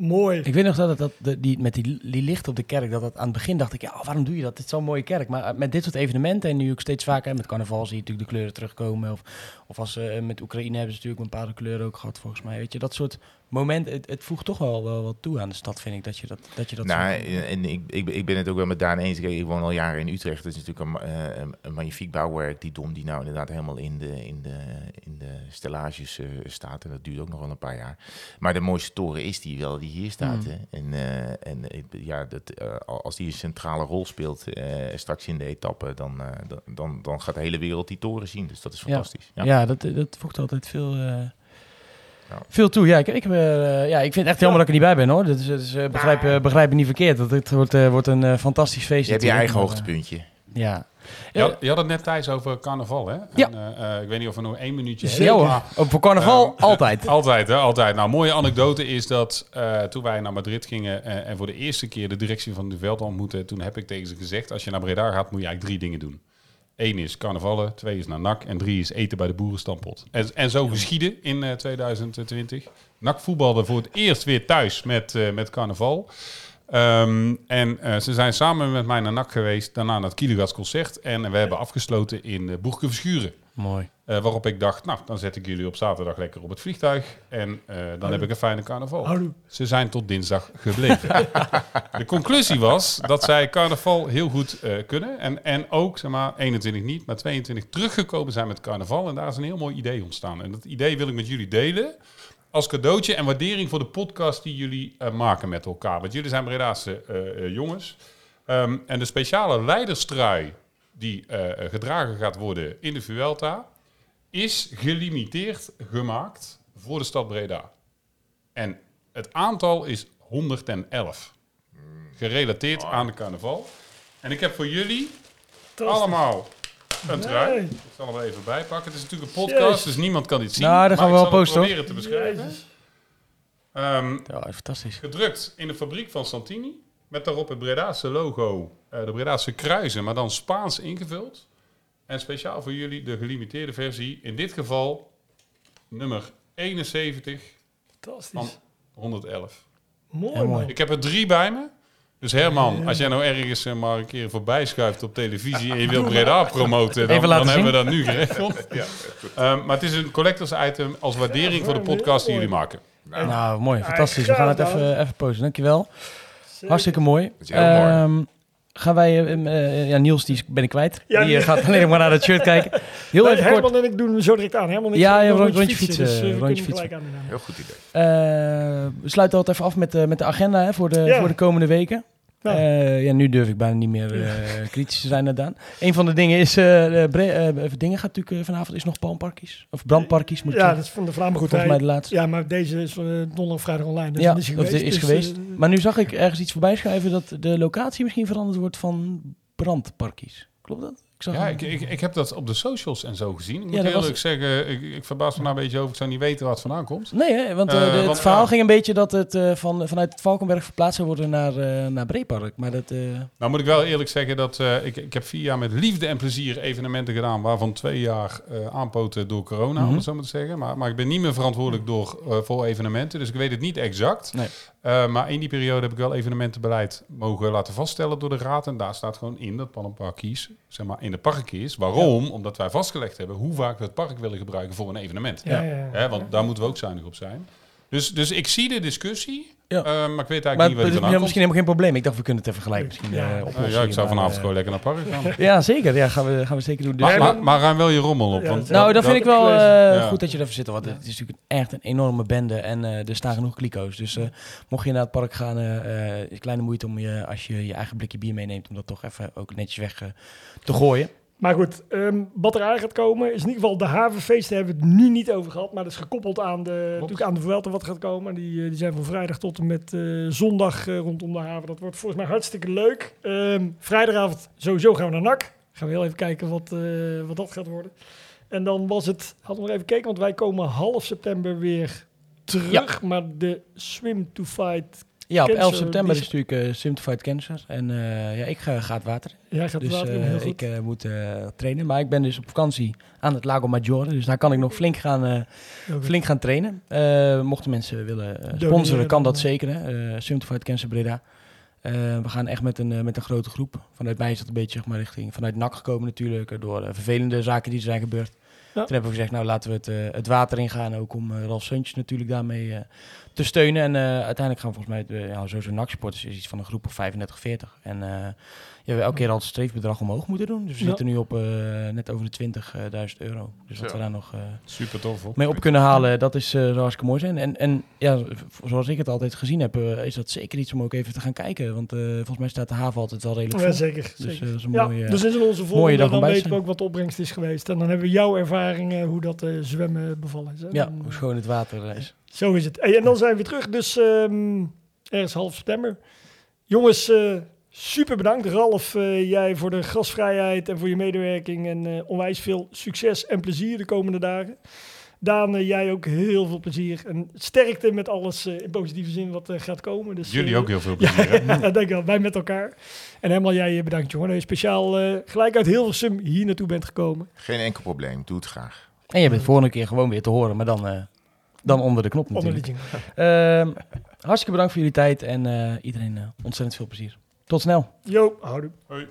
Mooi. Ik weet nog dat, dat die, met die, licht op de kerk, dat, dat aan het begin dacht ik, ja, waarom doe je dat? Dit is zo'n mooie kerk. Maar eh, met dit soort evenementen en nu ook steeds vaker, met carnaval zie je natuurlijk de kleuren terugkomen. Of, of als eh, met Oekraïne hebben ze natuurlijk een bepaalde kleuren ook gehad, volgens mij. Weet je, dat soort momenten, het, het voegt toch wel, wel wat toe aan de stad, vind ik, dat je dat, dat, je dat nou, en ik, ik, ik ben het ook wel met Daan eens. Ik woon al jaren in Utrecht. Het is natuurlijk een, eh, een, een magnifiek bouwwerk. Die dom die nou inderdaad helemaal in de, in de, in de stellages eh, staat. En dat duurt ook nog wel een paar jaar. Maar de mooiste toren is die wel, die hier staat. Mm. Hè? En, eh, en ja, dat, als die een centrale rol speelt straks in de etappe, dan, dan, dan, dan gaat de hele wereld die toren zien. Dus dat is fantastisch. Ja. Ja, dat, dat voegt altijd veel, Ja. Veel toe. Ja ik, ik, eh, ja, ik vind het echt jammer dat ik er niet bij ben, hoor. Dat is, dat is, eh, begrijp, eh, begrijp me niet verkeerd. Dat het wordt, eh, wordt een fantastisch feest. Je hebt je eigen hoogtepuntje. Ja. Je had, je had het net Thijs over carnaval, hè? Ja. En, eh, eh, ik weet niet of we nog één minuutje Ja, hebben. maar- Ook voor carnaval, Ehm, altijd. [LAUGHS] Altijd, hè? Altijd. Nou, een mooie anekdote is dat eh, toen wij naar Madrid gingen eh, en voor de eerste keer de directie van de veld ontmoetten, toen heb ik tegen ze gezegd, als je naar Breda gaat, moet je eigenlijk drie dingen doen. Eén is carnavallen, twee is naar NAC en drie is eten bij de boerenstampot. En, en zo geschiedde in eh, 2020. NAC voetbalde voor het eerst weer thuis met, eh, met carnaval. Ehm, en eh, ze zijn samen met mij naar NAC geweest, daarna naar het Kielegads concert. En we hebben afgesloten in uh, Boerke Verschuren. Mooi. Eh, waarop ik dacht, nou, dan zet ik jullie op zaterdag lekker op het vliegtuig. En eh, dan heb ik een fijne carnaval. Houdoe. Ze zijn tot dinsdag gebleven. [LAUGHS] de conclusie was dat zij carnaval heel goed eh, kunnen. En, en ook, zeg maar, 21 niet, maar 22 teruggekomen zijn met carnaval. En daar is een heel mooi idee ontstaan. En dat idee wil ik met jullie delen. Als cadeautje en waardering voor de podcast die jullie maken met elkaar. Want jullie zijn Bredaanse jongens. Ehm, en de speciale leiderstrui die eh, gedragen gaat worden in de Vuelta... is gelimiteerd gemaakt voor de stad Breda. En het aantal is 111. Gerelateerd aan de carnaval. En ik heb voor jullie allemaal een trui. Nee. Ik zal hem even bijpakken. Het is natuurlijk een podcast, Jezus. dus niemand kan dit zien. Nou, dat gaan maar we ik wel posten, proberen te beschrijven. Ehm, Ja, fantastisch. gedrukt in de fabriek van Santini. Met daarop het Bredaanse logo, eh, de Bredaanse kruisen, maar dan Spaans ingevuld. En speciaal voor jullie de gelimiteerde versie. In dit geval nummer 71 van Fantastisch. 111. Mooi, mooi. Ik heb er drie bij me. Dus Herman, als jij nou ergens eh, maar een keer voorbij schuift op televisie en je wilt Breda promoten, dan, hebben we dat nu geregeld. [LAUGHS] Ehm, maar het is een collectors item als waardering voor de podcast die jullie maken. Nou, mooi. Fantastisch. We gaan het even, even posten. Dankjewel. Hartstikke mooi. Dat is heel mooi. Ehm, Gaan wij, eh, eh, ja, Niels die ben ik kwijt. Ja, die eh, gaat alleen maar naar het shirt kijken. Heel Nee, even Herman kort. en ik doen hem zo direct aan. Herman en ik Ja, rond- rondje fietsen, dus, we rondje fietsen. gelijk aan doen. Heel goed idee. Eh, we sluiten altijd even af met, de met de agenda hè, voor, de, Ja. voor de komende weken. Ja. Eh, ja, nu durf ik bijna niet meer eh, kritisch te zijn naar Daan. Een van de dingen is, eh even dingen gaat natuurlijk vanavond is nog palmparkies. Of brandparkies moet Ja, zeggen. dat is van de Vlaamse Volgens mij de laatste. Ja, maar deze is uh, donderdag, vrijdag online. Dus ja, is geweest. is dus, geweest. maar nu zag ik ergens iets voorbij schrijven dat de locatie misschien veranderd wordt van brandparkies. Klopt dat? Ik zag Ja, ik, ik, ik heb dat op de socials en zo gezien. Ik moet Ja, dat was- eerlijk zeggen, ik, ik verbaas me daar een beetje over. Ik zou niet weten waar het vandaan komt. Nee, hè, want eh, Eh, het verhaal ging een beetje dat het eh, van, vanuit het Valkenberg verplaatst zou worden naar, naar Breepark. Maar dat... Nou moet ik wel eerlijk zeggen dat ik, ik heb vier jaar met liefde en plezier evenementen gedaan, waarvan twee jaar aanpoten door corona, om Mhm. het zo maar te zeggen. Maar, maar ik ben niet meer verantwoordelijk door, voor evenementen, dus ik weet het niet exact. Nee. Eh, maar in die periode heb ik wel evenementenbeleid mogen laten vaststellen door de raad. En daar staat gewoon in dat Kies, zeg maar, in de park is. Waarom? Omdat wij vastgelegd hebben hoe vaak we het park willen gebruiken voor een evenement. Ja, ja, ja. Hè, want daar moeten we ook zuinig op zijn. Dus, dus ik zie de discussie, Ja. eh, maar ik weet eigenlijk maar niet waar die is vandaan komt. misschien helemaal geen probleem. Ik dacht, we kunnen het even gelijk misschien Ja. eh, oplossen. Ja, ik zou vanavond eh, gewoon lekker naar het park gaan. [LAUGHS] Ja, zeker. Ja, gaan we, gaan we zeker doen. Dus- Maar, maar, maar ruim wel je rommel op. Ja, Want nou, dat vind ik wel eh, Ja. goed dat je ervoor zit. Want het is natuurlijk echt een enorme bende. En eh, er staan genoeg kliko's. Dus eh, mocht je naar het park gaan, eh eh, is kleine moeite om je, als je je eigen blikje bier meeneemt, om dat toch even ook netjes weg te gooien. Maar goed, ehm, wat er aan gaat komen is in ieder geval de havenfeesten hebben we het nu niet over gehad. Maar dat is gekoppeld aan de, natuurlijk aan de Vuelta wat gaat komen. Die, eh, die zijn van vrijdag tot en met eh, zondag eh, rondom de haven. Dat wordt volgens mij hartstikke leuk. Ehm, vrijdagavond sowieso gaan we naar NAC. Gaan we heel even kijken wat, wat dat gaat worden. En dan was het, hadden we nog even gekeken, want wij komen half september weer terug. Maar de Swim to Fight, Ja, op Cancer, 11 september is natuurlijk uh, Simplified Cancer. En eh, ja, ik ga, ga het water. jij gaat Dus het eh, heel goed. ik eh, moet eh, trainen. Maar ik ben dus op vakantie aan het Lago Maggiore. Dus daar kan ik nog flink gaan, eh, flink gaan trainen. Eh, mochten mensen willen eh, sponsoren, kan dat eh. zeker. Hè? Eh, Simplified Cancer Breda. Eh, we gaan echt met een, eh, met een grote groep. Vanuit mij is dat een beetje zeg maar, richting vanuit NAC gekomen natuurlijk. eh, Door eh, vervelende zaken die er zijn gebeurd. Toen hebben we gezegd, nou laten we het, eh, het water ingaan. Ook om eh, Ralf Suntjes natuurlijk daarmee eh, te steunen. En eh, uiteindelijk gaan we volgens mij, uh, ja, sowieso NAC-supporters is iets van een groep of 35, 40. En eh, ja, we elke keer al het streefbedrag omhoog moeten doen. Dus we Ja. zitten nu op eh, net over de 20.000 euro. Dus dat we daar nog eh, Super tof. hoor. mee op kunnen halen, dat is eh zou hartstikke mooi zijn. En, en ja, zoals ik het altijd gezien heb, is dat zeker iets om ook even te gaan kijken. Want eh, volgens mij staat de haven altijd wel redelijk Ja, vol. zeker. Dus zeker. eh, dat is een Ja, mooie... dus in onze volgende, mooie dag om dan weten we ook wat de opbrengst is geweest. En dan hebben we jouw ervaringen, hoe dat eh, zwemmen bevallen is. Hè? ja, Dan, hoe schoon het water is. Zo is het. Hey, en dan zijn we weer terug, dus ehm, ergens half september. Jongens, eh, super bedankt. Ralf, eh, jij voor de gastvrijheid en voor je medewerking. En eh, onwijs veel succes en plezier de komende dagen. Daan, jij ook heel veel plezier. En sterkte met alles eh, in positieve zin wat eh, gaat komen. Dus, Jullie ook heel veel [LAUGHS] plezier. hè? [LAUGHS] ja, denk ik wel. Wij met elkaar. En helemaal jij bedankt, jongen. Dat je speciaal eh, gelijk uit Hilversum hier naartoe bent gekomen. Geen enkel probleem, doe het graag. En je bent volgende keer gewoon weer te horen, maar dan, eh, dan onder de knop Onder de natuurlijk. jingle. Ehm, hartstikke bedankt voor jullie tijd en eh, iedereen eh, ontzettend veel plezier. Tot snel. Yo, houdoe. Hoi.